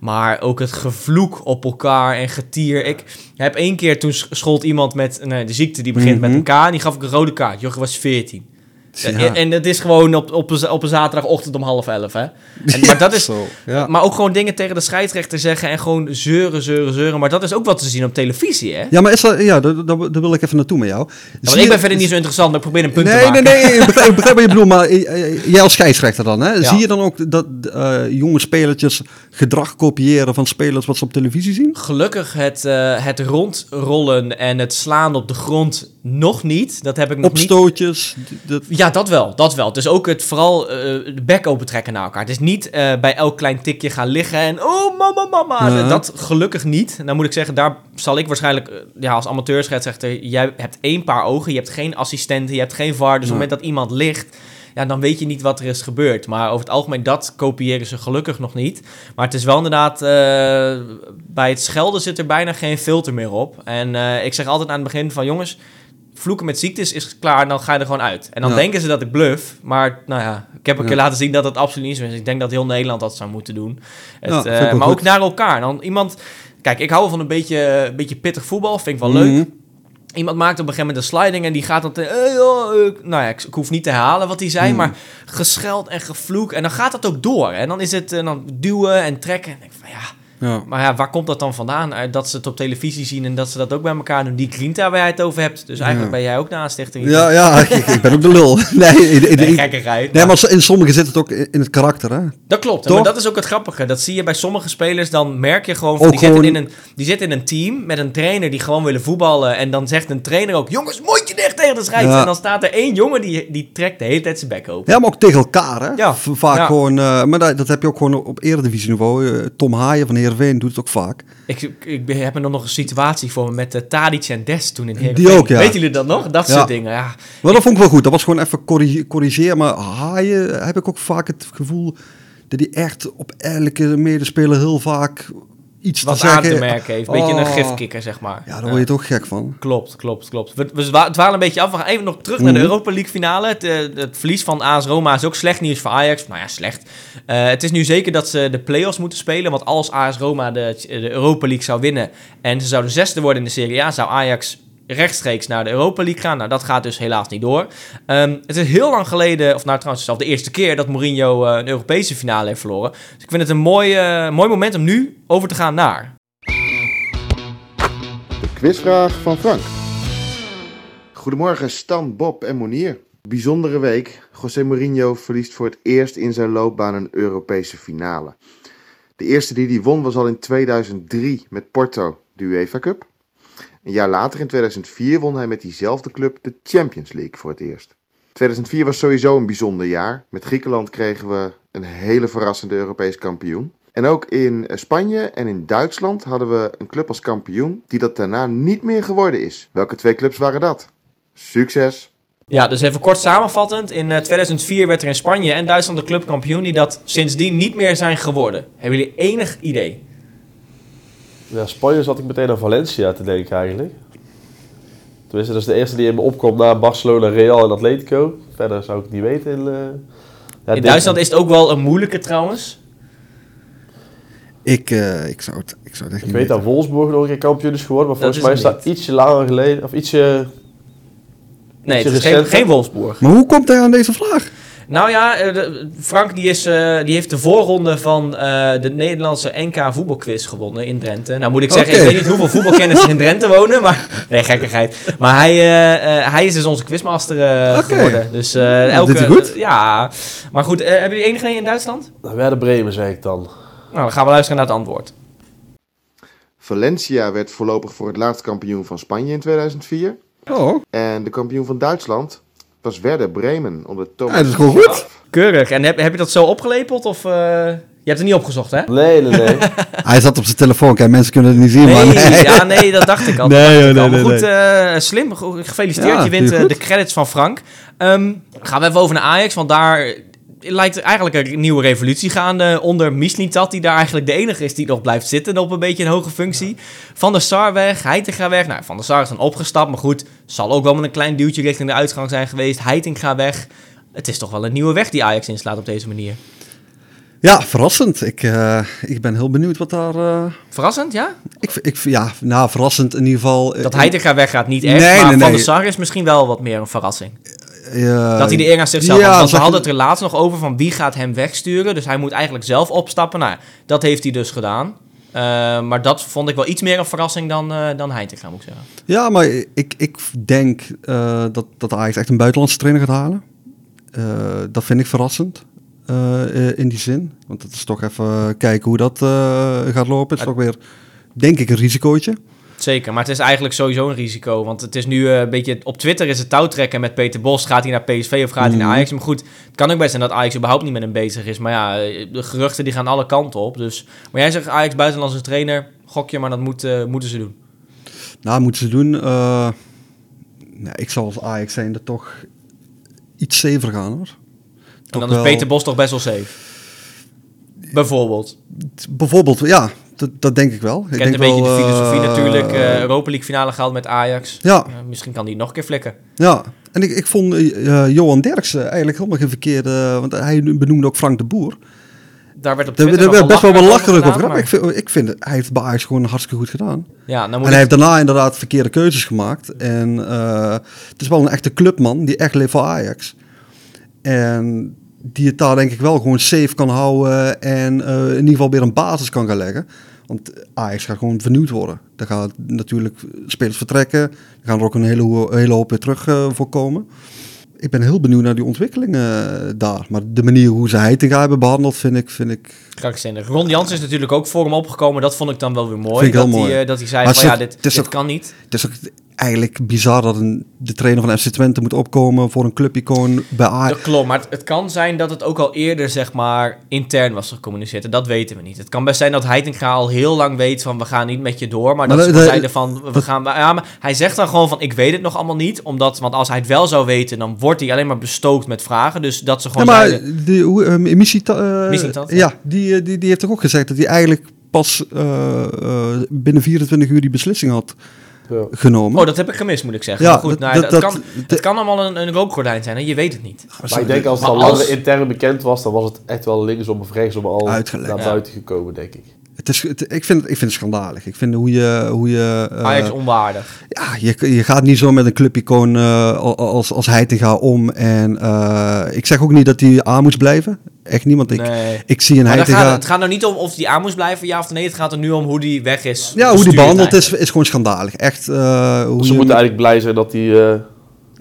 Maar ook het gevloek op elkaar en getier. Ik heb één keer, toen sch- schold iemand met de ziekte die begint Mhm. met een K. En die gaf ik een rode kaart. Joch was 14. Ja. En, het is gewoon op, op, een, op een zaterdagochtend om half elf, hè. En, maar, dat is, Zo, ja. maar ook gewoon dingen tegen de scheidsrechter zeggen en gewoon zeuren, zeuren, zeuren. Maar dat is ook wat te zien op televisie, hè. Ja, maar is dat... Ja, daar, wil ik even naartoe met jou. Ja, want ik ben verder niet zo interessant, maar ik probeer een punt nee, te maken. Nee, nee, ik begrijp, ik begrijp wat je bedoelt, maar eh, eh, jij als scheidsrechter dan, hè? Ja. Zie je dan ook dat eh, jonge spelertjes gedrag kopiëren van spelers wat ze op televisie zien? Gelukkig het, eh, het rondrollen en het slaan op de grond nog niet. Dat heb ik nog niet Opstootjes? dat- Ja, dat wel, dat wel. Dus ook het vooral eh, de bek opentrekken naar elkaar. Het is niet eh, bij elk klein tikje gaan liggen en oh mama mama. Dat gelukkig niet. Dan moet ik zeggen, daar zal ik waarschijnlijk eh, ja, als amateurscheidsrechter... Jij hebt één paar ogen, je hebt geen assistenten, je hebt geen VAR. Dus op het moment dat iemand ligt, ja, dan weet je niet wat er is gebeurd. Maar over het algemeen, dat kopiëren ze gelukkig nog niet. Maar het is wel inderdaad, bij het schelden zit er bijna geen filter meer op. En ik zeg altijd aan het begin van jongens vloeken met ziektes is klaar, dan ga je er gewoon uit. En dan Ja. denken ze dat ik bluff, maar nou ja, ik heb een Ja. keer laten zien dat het absoluut niet zo is. Ik denk dat heel Nederland dat zou moeten doen. Het, eh, maar goed. ook naar elkaar. Dan iemand, kijk, ik hou van een beetje, een beetje pittig voetbal, vind ik wel leuk. Mhm. Iemand maakt op een gegeven moment een sliding en die gaat dan... Te, eh, eh, nou ja, ik, ik hoef niet te herhalen wat hij zei, Hmm. maar gescheld en gevloek. En dan gaat dat ook door. En dan is het dan duwen en trekken. En ik denk van ja, Ja. maar ja, waar komt dat dan vandaan? Eh, Dat ze het op televisie zien en dat ze dat ook bij elkaar doen. Die grinta waar jij het over hebt. Dus eigenlijk Ja. ben jij ook na een stichting. Ja, ja ik, ik ben ook de lul. Nee, in, in- Nee, gekkigheid. nee maar- in sommigen zit het ook in het karakter, hè? Dat klopt. Toch? Maar dat is ook het grappige. Dat zie je bij sommige spelers. Dan merk je gewoon... Van, die, zitten in een, die zitten in een team met een trainer die gewoon willen voetballen. En dan zegt een trainer ook... Jongens, mondje dicht tegen de scheids. Ja. En dan staat er één jongen die, die trekt de hele tijd zijn bek open. Ja, maar ook tegen elkaar, hè? Ja. Vaak gewoon... eh, maar dat, dat heb je ook gewoon op eredivisieniveau. Eh, Tom Haaien van Heerenveen doet het ook vaak. Ik, ik, heb er nog een situatie voor me met uh, Tadic en Des toen in Heerenveen. Die ook, ja. Weten jullie dat nog? Dat Ja. soort dingen, ja. Maar dat vond ik wel goed. Dat was gewoon even corrige- corrigeren. Maar Haaien heb ik ook vaak het gevoel... dat hij echt op elke medespeler heel vaak iets Wat te aan zeggen... te merken heeft. Een beetje een Oh. gifkikker, zeg maar. Ja, daar word je toch gek van. Klopt, klopt, klopt. We, we dwalen een beetje af. We gaan even nog terug naar de Mhm. Europa League finale. Het, eh, het verlies van AS Roma is ook slecht nieuws voor Ajax. Nou ja, slecht. Eh, het is nu zeker dat ze de play-offs moeten spelen. Want als AS Roma de, de Europa League zou winnen... en ze zouden zesde worden in de Serie A... zou Ajax rechtstreeks naar de Europa League gaan. Nou, dat gaat dus helaas niet door. Ehm, het is heel lang geleden... of nou trouwens zelfs de eerste keer... dat Mourinho eh, een Europese finale heeft verloren. Dus ik vind het een mooi, eh, mooi moment om nu over te gaan naar... De quizvraag van Frank. Goedemorgen Stan, Bob en Monier. Bijzondere week. José Mourinho verliest voor het eerst in zijn loopbaan een Europese finale. De eerste die die won was al in 2003 met Porto. de UEFA Cup. Een jaar later, in 2004, won hij met diezelfde club de Champions League voor het eerst. 2004 was sowieso een bijzonder jaar. Met Griekenland kregen we een hele verrassende Europees kampioen. En ook in eh, Spanje en in Duitsland hadden we een club als kampioen die dat daarna niet meer geworden is. Welke twee clubs waren dat? Succes! Ja, dus even kort samenvattend. In eh, 2004 werd er in Spanje en Duitsland een clubkampioen die dat sindsdien niet meer zijn geworden. Hebben jullie enig idee? Ja, Spanje zat ik meteen aan Valencia te denken eigenlijk. Tenminste, dat is de eerste die in me opkomt na Barcelona, Real en Atletico. Verder zou ik het niet weten. In, eh, ja, In Duitsland is het ook wel een moeilijke trouwens. Ik, eh, ik, zou het, ik zou het echt Ik niet weet weten. dat Wolfsburg nog een keer kampioen is geworden, maar Dat volgens mij is dat ietsje langer geleden. Of ietsje... Nee, het is geen, geen Wolfsburg. Maar hoe komt hij aan deze vraag? Nou ja, eh, Frank die, is, eh, die heeft de voorronde van eh, de Nederlandse NK voetbalquiz gewonnen in Drenthe. Nou moet ik zeggen, ik weet niet hoeveel voetbalkenners er in Drenthe wonen, maar... Nee, gekkigheid. Maar hij, eh, eh, hij is dus onze quizmaster Oké. geworden. Dus eh Nou, elke... hij goed. ja, maar goed, hebben jullie enig idee in Duitsland? Nou, Werder Bremen zeg ik dan. Nou, dan gaan we luisteren naar het antwoord. Valencia werd voorlopig voor het laatst kampioen van Spanje in 2004. Oh, En de kampioen van Duitsland was Werder Bremen onder Thomas Ja, dat is gewoon goed. Keurig. En heb, heb je dat zo opgelepeld of... eh, je hebt het niet opgezocht, hè? Nee, nee, nee. hij zat op zijn telefoon. Kijk, mensen kunnen het niet zien, maar Nee, nee. ja, nee, dat dacht ik al. Nee, joh, ik al. nee, maar nee, goed, eh, slim. Gefeliciteerd. Ja, je wint eh, de credits van Frank. Ehm, gaan we even over naar Ajax, want daar lijkt eigenlijk een nieuwe revolutie gaande onder Mislintat, die daar eigenlijk de enige is die nog blijft zitten op een beetje een hoge functie. Van der Sar weg, Heitinga weg. Nou, Van der Sar is dan opgestapt, maar goed, zal ook wel met een klein duwtje richting de uitgang zijn geweest. Heitinga weg. Het is toch wel een nieuwe weg die Ajax inslaat op deze manier. Ja, verrassend. Ik, eh, ik ben heel benieuwd wat daar... eh, Verrassend, ja? ik, ik, ja, nou, verrassend in ieder geval. eh, Dat Heitinga weggaat niet echt, Nee, maar nee, Van nee. der Sar is misschien wel wat meer een verrassing. Eh, Dat hij de eer aan zichzelf ja, had. Want we zeg- hadden het er laatst nog over van wie gaat hem wegsturen. Dus hij moet eigenlijk zelf opstappen. Nou, dat heeft hij dus gedaan. Eh, maar dat vond ik wel iets meer een verrassing dan, eh dan Heitinga, moet ik zeggen. Ja, maar ik, ik denk eh, dat, dat Ajax echt een buitenlandse trainer gaat halen. Dat vind ik verrassend. in die zin. Want het is toch even kijken hoe dat gaat lopen. Het is toch weer, denk ik, een risicootje. Zeker, maar het is eigenlijk sowieso een risico. Want het is nu eh, een beetje... Op Twitter is het touwtrekken met Peter Bos. Gaat hij naar PSV of gaat hij naar Mhm. Ajax? Maar goed, het kan ook best zijn dat Ajax überhaupt niet met hem bezig is. Maar ja, de geruchten die gaan alle kanten op. Dus, maar jij zegt Ajax buitenlandse trainer. Gok je, maar dat moet, eh, moeten ze doen. Nou, moeten ze doen. eh, nou, ik zal als Ajax zijnde toch iets zever gaan hoor. En dan is Peter Bos toch best wel safe. Bijvoorbeeld. Bijvoorbeeld, ja, dat, dat denk ik wel. Ik Kent denk een beetje de filosofie eh, natuurlijk. eh, Europa League finale gehaald met Ajax. Ja, Eh, misschien kan die nog een keer flikken. ja. En ik, ik vond Johan Derksen eigenlijk helemaal geen verkeerde... Want hij benoemde ook Frank de Boer. Daar werd op Daar Twitter werd best wel lacherig belachelijk over gedaan, ik vind, ik vind hij heeft bij Ajax gewoon hartstikke goed gedaan. Ja, nou En moet hij ik... heeft daarna inderdaad verkeerde keuzes gemaakt. En het is wel een echte clubman die echt leeft voor Ajax. En die het daar denk ik wel gewoon safe kan houden. En eh, in ieder geval weer een basis kan gaan leggen. Want Ajax gaat gewoon vernieuwd worden. Er gaan natuurlijk spelers vertrekken. Er gaan er ook een hele, hele hoop weer terug eh, voor komen. Ik ben heel benieuwd naar die ontwikkelingen eh, daar. Maar de manier hoe ze Heitinga hebben behandeld, vind ik... Vind ik Krankzinnig. Ron Jans is natuurlijk ook voor hem opgekomen. Dat vond ik dan wel weer mooi. Dat, mooi. Hij, eh, dat hij zei Maar van ja, dit, dit ook- kan niet. Het is ook eigenlijk bizar dat een, de trainer van FC Twente moet opkomen voor een clubicoon bij Ajax. Dat klopt, maar het, het kan zijn dat het ook al eerder zeg maar intern was gecommuniceerd. En dat weten we niet. Het kan best zijn dat Heitinga al heel lang weet van we gaan niet met je door. Maar, Maar dat ze dat- zeiden van we dat- gaan... Ja, maar hij zegt dan gewoon van ik weet het nog allemaal niet. Omdat, want als hij het wel zou weten, dan wordt hij alleen maar bestookt met vragen. Dus dat ze Ja, gewoon maar zeiden... die, hoe, eh, Misita- eh, ja. ja, die, eh, die, die heeft toch ook gezegd dat hij eigenlijk pas eh, eh, binnen 24 uur die beslissing had Ja. genomen. Oh, dat heb ik gemist, moet ik zeggen. Ja, maar goed, dat- nou, dat- dat, kan, dat- het kan allemaal een, een rookgordijn zijn, hè? je weet het niet. Maar ik denk als het al als- intern bekend was, dan was het echt wel linksom of rechtsom al Uitgelekt. naar Ja. buiten gekomen, denk ik. Het is, het- ik, vind, het- ik vind het schandalig. Ik vind hoe je... Hoe je eh, Ajax onwaardig. ja, je, je gaat niet zo met een clubicoon eh, als, als Heitinga om. En eh, ik zeg ook niet dat hij aan moet blijven. Echt niet, want ik, nee. ik zie een Heitinga... gaat, het gaat nou niet om of die aan moest blijven, ja of nee. Het gaat er nu om hoe die weg is. ja, hoe die behandeld is, eigenlijk. is gewoon schandalig. Echt, eh, hoe Ze moeten eigenlijk blij zijn dat hij eh,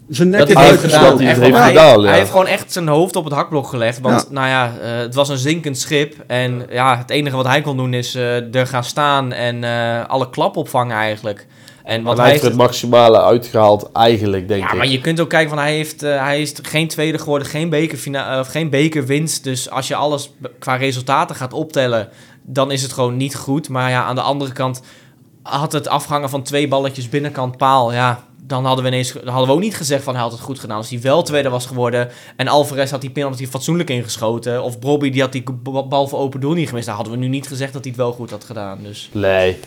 Zijn nek Dat heeft hij heeft gedaan. Hij heeft gedaan, ja. hij heeft gewoon echt zijn hoofd op het hakblok gelegd. Want Ja. nou ja, eh, het was een zinkend schip. En ja, het enige wat hij kon doen is eh, er gaan staan en eh, alle klap opvangen eigenlijk. En wat hij hij heeft er het maximale uitgehaald, eigenlijk, denk Ja, ik. maar je kunt ook kijken van hij heeft, eh, hij is geen tweede geworden, geen, bekerfina- of geen bekerwinst. Dus als je alles qua resultaten gaat optellen, dan is het gewoon niet goed. Maar ja, aan de andere kant had het afhangen van twee balletjes binnenkant paal. Ja, dan hadden we ineens hadden we ook niet gezegd van hij had het goed gedaan. Als hij wel tweede was geworden en Alvarez had die penalty fatsoenlijk ingeschoten. Of Bobby die had die bal voor open doel niet gemist. Dan hadden we nu niet gezegd dat hij het wel goed had gedaan. Dus. Nee.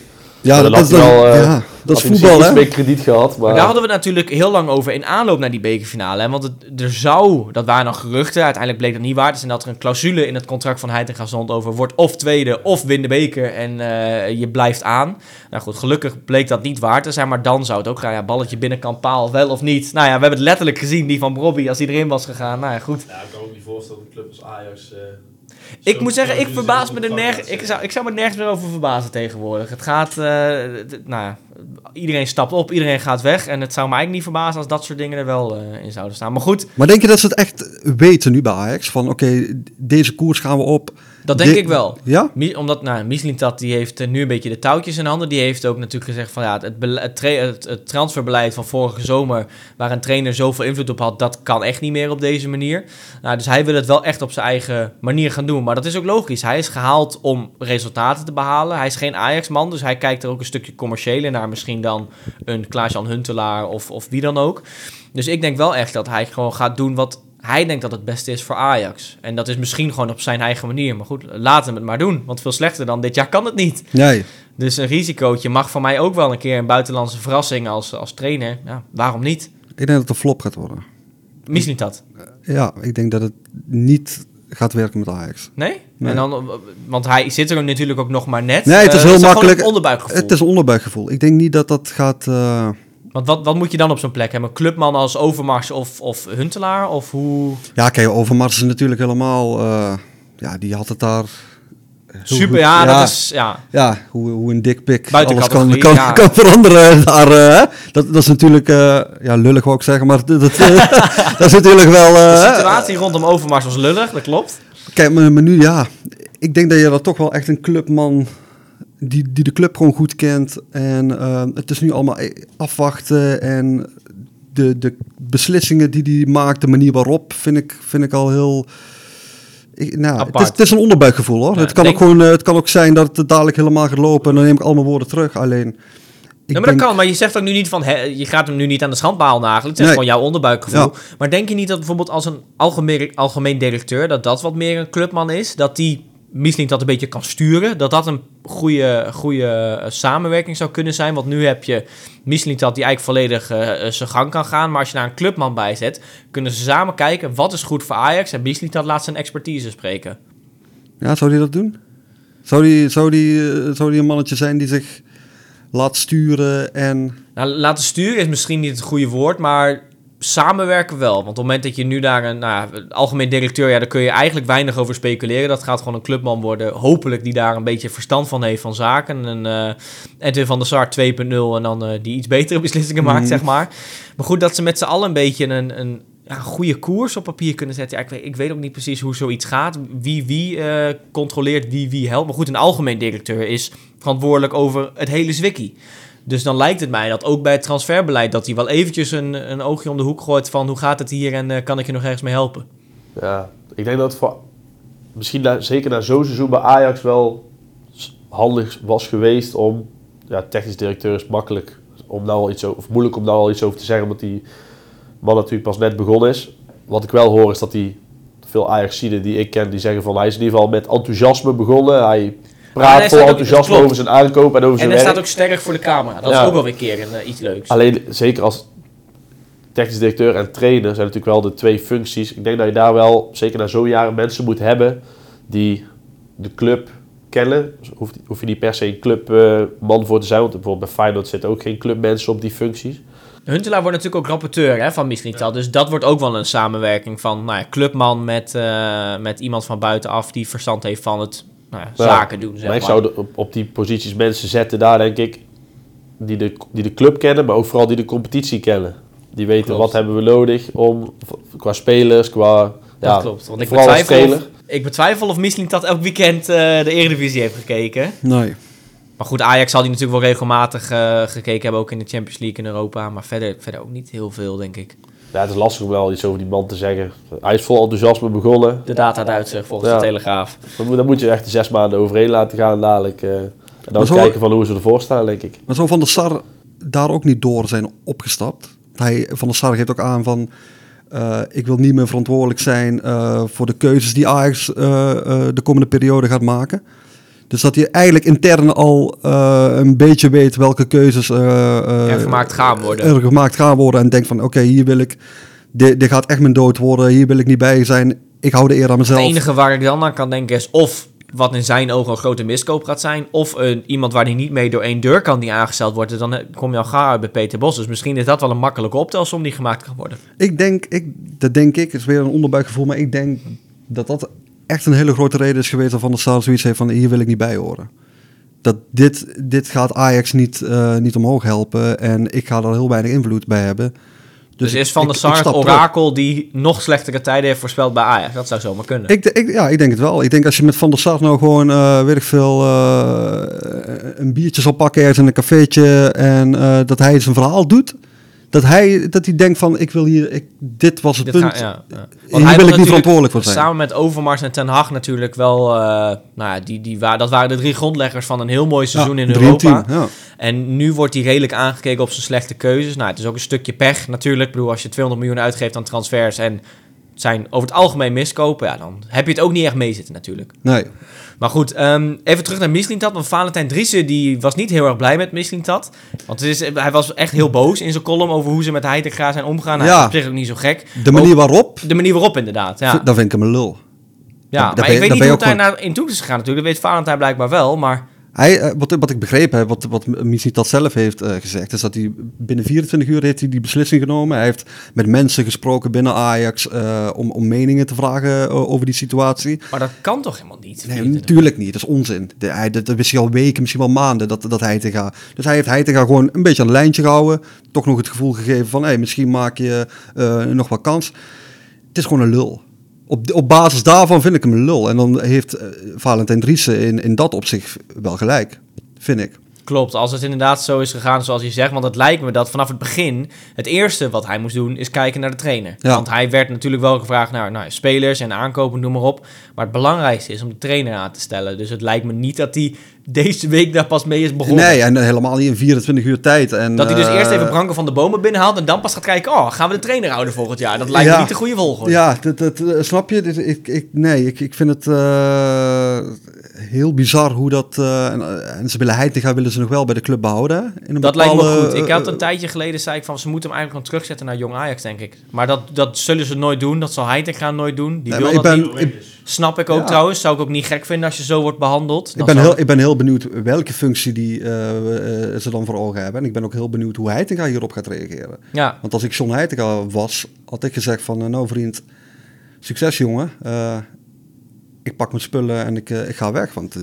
Ja, dan dat, dat, hij wel, eh, ja, dat is hij voetbal, hè? meer krediet gehad, maar... Maar daar hadden we het natuurlijk heel lang over in aanloop naar die bekerfinale. Hè? Want het, er zou, dat waren dan geruchten, uiteindelijk bleek dat niet waar. Dus en dat er een clausule in het contract van Heitinga stond over wordt of tweede of win de beker en eh, je blijft aan. Nou goed, gelukkig bleek dat niet waar te zijn, maar dan zou het ook gaan. Ja, balletje binnenkant paal, wel of niet. Nou ja, we hebben het letterlijk gezien, die van Robbie, als die erin was gegaan. Nou ja, goed. Ja, ik kan me ook niet voorstellen dat een club als Ajax... eh, Ik zo- moet zeggen, ik verbaas me er nergens. Ik zou, ik zou me nergens meer over verbazen tegenwoordig. Het gaat. eh, nou ja, iedereen stapt op, iedereen gaat weg. En het zou me eigenlijk niet verbazen als dat soort dingen er wel eh, in zouden staan. Maar goed, Maar denk je dat ze het echt weten nu bij Ajax? Van oké, deze koers gaan we op. dat denk ik wel. Ja? Omdat, nou, Mislintat die heeft eh, nu een beetje de touwtjes in handen. Die heeft ook natuurlijk gezegd van ja, het, het transferbeleid van vorige zomer, waar een trainer zoveel invloed op had, dat kan echt niet meer op deze manier. Nou, dus hij wil het wel echt op zijn eigen manier gaan doen. Maar dat is ook logisch. Hij is gehaald om resultaten te behalen. Hij is geen Ajax-man, dus hij kijkt er ook een stukje commerciëler naar. Misschien dan een Klaas-Jan Huntelaar of, of wie dan ook. Dus ik denk wel echt dat hij gewoon gaat doen wat hij denkt dat het beste is voor Ajax. En dat is misschien gewoon op zijn eigen manier. Maar goed, laat hem het maar doen. Want veel slechter dan dit jaar kan het niet. Nee. Dus een risicootje mag voor mij ook wel een keer een buitenlandse verrassing als, als trainer. Ja, waarom niet? Ik denk dat het een flop gaat worden. Mis niet dat. Ja, ik denk dat het niet gaat werken met Ajax. Nee? Nee. En dan, want hij zit er natuurlijk ook nog maar net. Nee, het is Eh, heel makkelijk. een onderbuikgevoel. Het is onderbuikgevoel. Ik denk niet dat dat gaat... eh, Want wat, wat moet je dan op zo'n plek hebben? Een clubman als Overmars of, of Huntelaar? Of hoe... Ja, kijk, Overmars is natuurlijk helemaal... eh, ja, die had het daar... Super, goed- ja, dat is... Ja. Ja, hoe, hoe een dikpik alles kan, kan, ja. kan veranderen daar. eh, dat, dat is natuurlijk... eh, ja, lullig wou ik zeggen, maar dat, dat, dat is natuurlijk wel... eh, De situatie rondom Overmars was lullig, dat klopt. Kijk, maar, maar nu ja, ik denk dat je dat toch wel echt een clubman die, die de club gewoon goed kent. En eh, het is nu allemaal e- afwachten en de, de beslissingen die hij maakt, de manier waarop, vind ik, vind ik al heel... Ik, nou, het, is, het is een onderbuikgevoel hoor. Ja, het, kan denk- ook gewoon, eh, het kan ook zijn dat het dadelijk helemaal gaat lopen en dan neem ik al mijn woorden terug. Alleen, ik ja, maar denk- dat kan. Maar je zegt ook nu niet van... Hè, je gaat hem nu niet aan de schandpaal nagelen. Het is Nee. gewoon jouw onderbuikgevoel. Ja. Maar denk je niet dat bijvoorbeeld als een algemeen, algemeen directeur... dat dat wat meer een clubman is? Dat die misschien dat een beetje kan sturen? Dat dat een goede, goede eh, samenwerking zou kunnen zijn? Want nu heb je misschien dat die eigenlijk volledig eh, eh, zijn gang kan gaan. Maar als je daar een clubman bij zet... kunnen ze samen kijken wat is goed voor Ajax... en misschien dat laat zijn expertise spreken. Ja, zou die dat doen? Zou die, zou, die, zou die een mannetje zijn die zich laat sturen en... Nou, laten sturen is misschien niet het goede woord, maar samenwerken wel. Want op het moment dat je nu daar een nou, algemeen directeur, ja, daar kun je eigenlijk weinig over speculeren. Dat gaat gewoon een clubman worden, hopelijk die daar een beetje verstand van heeft van zaken. En eh Edwin van der Sar 2.0 en dan eh, die iets betere beslissingen maakt, Mhm. zeg maar. Maar goed, dat ze met z'n allen een beetje een, een ja, goede koers op papier kunnen zetten. Ja, ik, weet, ik weet ook niet precies hoe zoiets gaat. Wie wie eh, controleert, wie wie helpt. Maar goed, een algemeen directeur is verantwoordelijk over het hele zwikkie. Dus dan lijkt het mij dat ook bij het transferbeleid... dat hij wel eventjes een, een oogje om de hoek gooit van... hoe gaat het hier en eh, kan ik je nog ergens mee helpen? Ja, ik denk dat voor, misschien zeker na zo'n seizoen bij Ajax wel handig was geweest om, ja, technisch directeur is makkelijk om nou al iets over, of moeilijk om nou al iets over te zeggen, omdat die man natuurlijk pas net begonnen is. Wat ik wel hoor is dat hij, veel Ajaxiden die ik ken, die zeggen van hij is in ieder geval met enthousiasme begonnen. Hij praat hij vol enthousiasme over zijn aankoop en over En zijn hij werk. staat ook sterk voor de camera. Dat Ja. is ook wel weer een keer een, eh, iets leuks. Alleen, zeker als technisch directeur en trainer zijn natuurlijk wel de twee functies. Ik denk dat je daar wel, zeker na zo'n jaren, mensen moet hebben die de club kennen. Dus hoef, hoef je niet per se een clubman voor te zijn, want bijvoorbeeld bij Feyenoord zitten ook geen clubmensen op die functies. Huntelaar wordt natuurlijk ook rapporteur hè, van Mislintat. Dus dat wordt ook wel een samenwerking van nou ja, clubman met, eh, met iemand van buitenaf... die verstand heeft van het nou ja, zaken doen, zeg maar maar. ik zou op, op die posities mensen zetten daar, denk ik, die de, die de club kennen, maar ook vooral die de competitie kennen. Die weten Klopt. wat hebben we nodig om, qua spelers, qua... Dat ja, klopt. Want ik betwijfel, of, ik betwijfel of Michelin dat elk weekend eh, de Eredivisie heeft gekeken. Nee. Maar goed, Ajax zal die natuurlijk wel regelmatig eh, gekeken hebben, ook in de Champions League in Europa. Maar verder, verder ook niet heel veel, denk ik. Ja, het is lastig om wel iets over die man te zeggen. Hij is vol enthousiasme begonnen. De data Duitser volgens Ja. de Telegraaf. Dan moet, je echt de zes maanden overheen laten gaan dadelijk. eh, en dan zo- kijken van hoe ze ervoor staan, denk ik. Maar zou Van der Sar daar ook niet door zijn opgestapt? Hij, van der Sar geeft ook aan van... eh, ik wil niet meer verantwoordelijk zijn eh, voor de keuzes die Ajax eh, eh, de komende periode gaat maken. Dus dat hij eigenlijk intern al eh, een beetje weet welke keuzes eh, eh, Er gemaakt gaan worden. er gemaakt gaan worden. En denkt van oké, hier wil ik... Dit, dit gaat echt mijn dood worden. Hier wil ik niet bij zijn. Ik hou de eer aan mezelf. Het enige waar ik dan aan kan denken is of wat in zijn ogen een grote miskoop gaat zijn, of een, iemand waar hij niet mee door één deur kan die aangesteld wordt. Dan eh, kom je al gaar uit bij Peter Bos. Dus misschien is dat wel een makkelijke optelsom die gemaakt kan worden. Ik denk, ik, dat denk ik, het is weer een onderbuikgevoel, maar ik denk dat dat echt een hele grote reden is geweest waarvan de Star zoiets heeft van hier wil ik niet bij horen. Dat dit, dit gaat Ajax niet, eh, niet omhoog helpen en ik ga er heel weinig invloed bij hebben. Dus, is ik- Van der Sar het orakel die nog slechtere tijden heeft voorspeld bij Ajax? Dat zou zomaar kunnen. Ik, ik, ja, ik denk het wel. Ik denk als je met Van der Sar nou gewoon, weet ik veel, eh, een biertje zal pakken ergens in een cafeetje en dat hij zijn verhaal doet. Dat hij, dat hij denkt van, ik wil hier, ik, dit was het Dit punt. ga- ja, ja. Hier hij wil ik niet verantwoordelijk voor zijn. Samen met Overmars en Ten Hag natuurlijk wel... eh, nou ja, die, die, wa- dat waren de drie grondleggers van een heel mooi seizoen Ja, in Europa. team. En nu wordt hij redelijk aangekeken op zijn slechte keuzes. Nou, het is ook een stukje pech natuurlijk. Ik bedoel, als je 200 miljoen uitgeeft aan transfers en zijn over het algemeen miskopen, ja, dan heb je het ook niet echt meezitten natuurlijk. Nee. Maar goed, ehm, even terug naar Mislintat. Want Valentijn Driessen die was niet heel erg blij met Mislintat. Want het is, hij was echt heel boos in zijn column over hoe ze met Heitinga zijn omgegaan. Ja. Dat is op zich ook niet zo gek. De manier waarop, De manier waarop inderdaad, ja. dan vind ik hem een lul. ja maar ik weet niet hoe ook naar in toe is gegaan natuurlijk. Dat weet Valentijn blijkbaar wel, maar... Hij, eh, wat, wat ik begrepen heb, wat, wat Missie dat zelf heeft eh, gezegd, is dat hij binnen 24 uur heeft hij die beslissing genomen. Hij heeft met mensen gesproken binnen Ajax eh, om, om meningen te vragen over die situatie. Maar dat kan toch helemaal niet? Nee, natuurlijk niet. Dat is onzin. De, hij, dat, dat wist hij al weken, misschien wel maanden, dat, dat hij te gaan. Dus hij heeft hij te gaan gewoon een beetje aan een lijntje gehouden. Toch nog het gevoel gegeven van, hey, misschien maak je nog wat kans. Het is gewoon een lul. Op, op basis daarvan vind ik hem een lul. En dan heeft eh, Valentijn Driessen in, in dat opzicht wel gelijk, vind ik. Klopt, als het inderdaad zo is gegaan zoals je zegt. Want het lijkt me dat vanaf het begin het eerste wat hij moest doen is kijken naar de trainer. Ja. Want hij werd natuurlijk wel gevraagd naar nou, spelers en aankopen, noem maar op. Maar het belangrijkste is om de trainer aan te stellen. Dus het lijkt me niet dat hij deze week daar pas mee is begonnen. Nee, en helemaal niet in 24 uur tijd. En, Dat hij dus eh, eerst even Branko van de Bomen binnenhaalt en dan pas gaat kijken... oh, gaan we de trainer houden volgend jaar? Dat lijkt me niet de goede volgorde. Ja, dat, dat, eh, snap je? Ik, ik, nee, ik, ik vind het eh, heel bizar hoe dat... eh, en, eh, en ze willen Heitinga willen ze nog wel bij de club behouden. In een Dat lijkt me goed. Ik had eh, een tijdje geleden zei ik van ze moeten hem eigenlijk gewoon terugzetten naar Jong Ajax, denk ik. Maar dat, dat zullen ze nooit doen. Dat zal Heitinga nooit doen. Die wil dat niet. ben, ik, Snap ik ook Ja. trouwens. Zou ik ook niet gek vinden als je zo wordt behandeld. ik, ben heel, ik ben heel benieuwd welke functie die, eh, eh, ze dan voor ogen hebben. En ik ben ook heel benieuwd hoe Heitinga hierop gaat reageren. Ja, Want als ik John Heitinga was, had ik gezegd van... eh, nou vriend, succes jongen. Ik pak mijn spullen en ik, ik ga weg. Want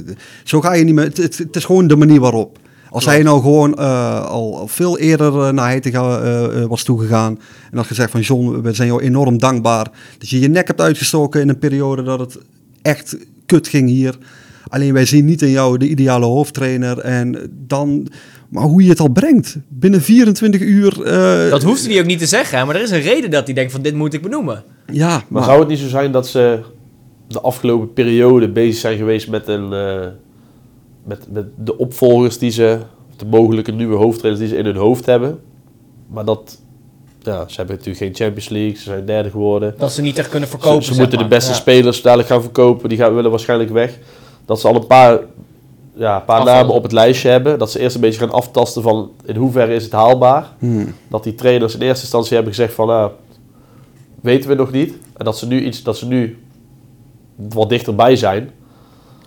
zo ga je niet meer... Het, het, het is gewoon de manier waarop. Als hij nou gewoon eh, al, veel eerder eh, naar Heitinga eh, eh, was toegegaan... en had gezegd van John, we zijn jou enorm dankbaar... dat je je nek hebt uitgestoken in een periode dat het echt kut ging hier... Alleen wij zien niet in jou de ideale hoofdtrainer. En dan, maar hoe je het al brengt. Binnen 24 uur. eh, dat hoeft hij ook niet te zeggen. hè, Maar er is een reden dat hij denkt van dit moet ik benoemen. Ja, Maar maar, zou het niet zo zijn dat ze de afgelopen periode bezig zijn geweest met, een, eh, met, met de opvolgers die ze, de mogelijke nieuwe hoofdtrainers die ze in hun hoofd hebben? Maar dat, ja, ze hebben natuurlijk geen Champions League, ze zijn derde geworden. Dat ze niet echt kunnen verkopen. ze zeg moeten de beste Ja. spelers dadelijk gaan verkopen, die gaan, willen waarschijnlijk weg. Dat ze al een paar, ja, een paar Afvallen. namen op het lijstje hebben. Dat ze eerst een beetje gaan aftasten van in hoeverre is het haalbaar. Hmm. Dat die trainers in eerste instantie hebben gezegd van, nou, weten we nog niet. En dat ze nu iets, dat ze nu wat dichterbij zijn.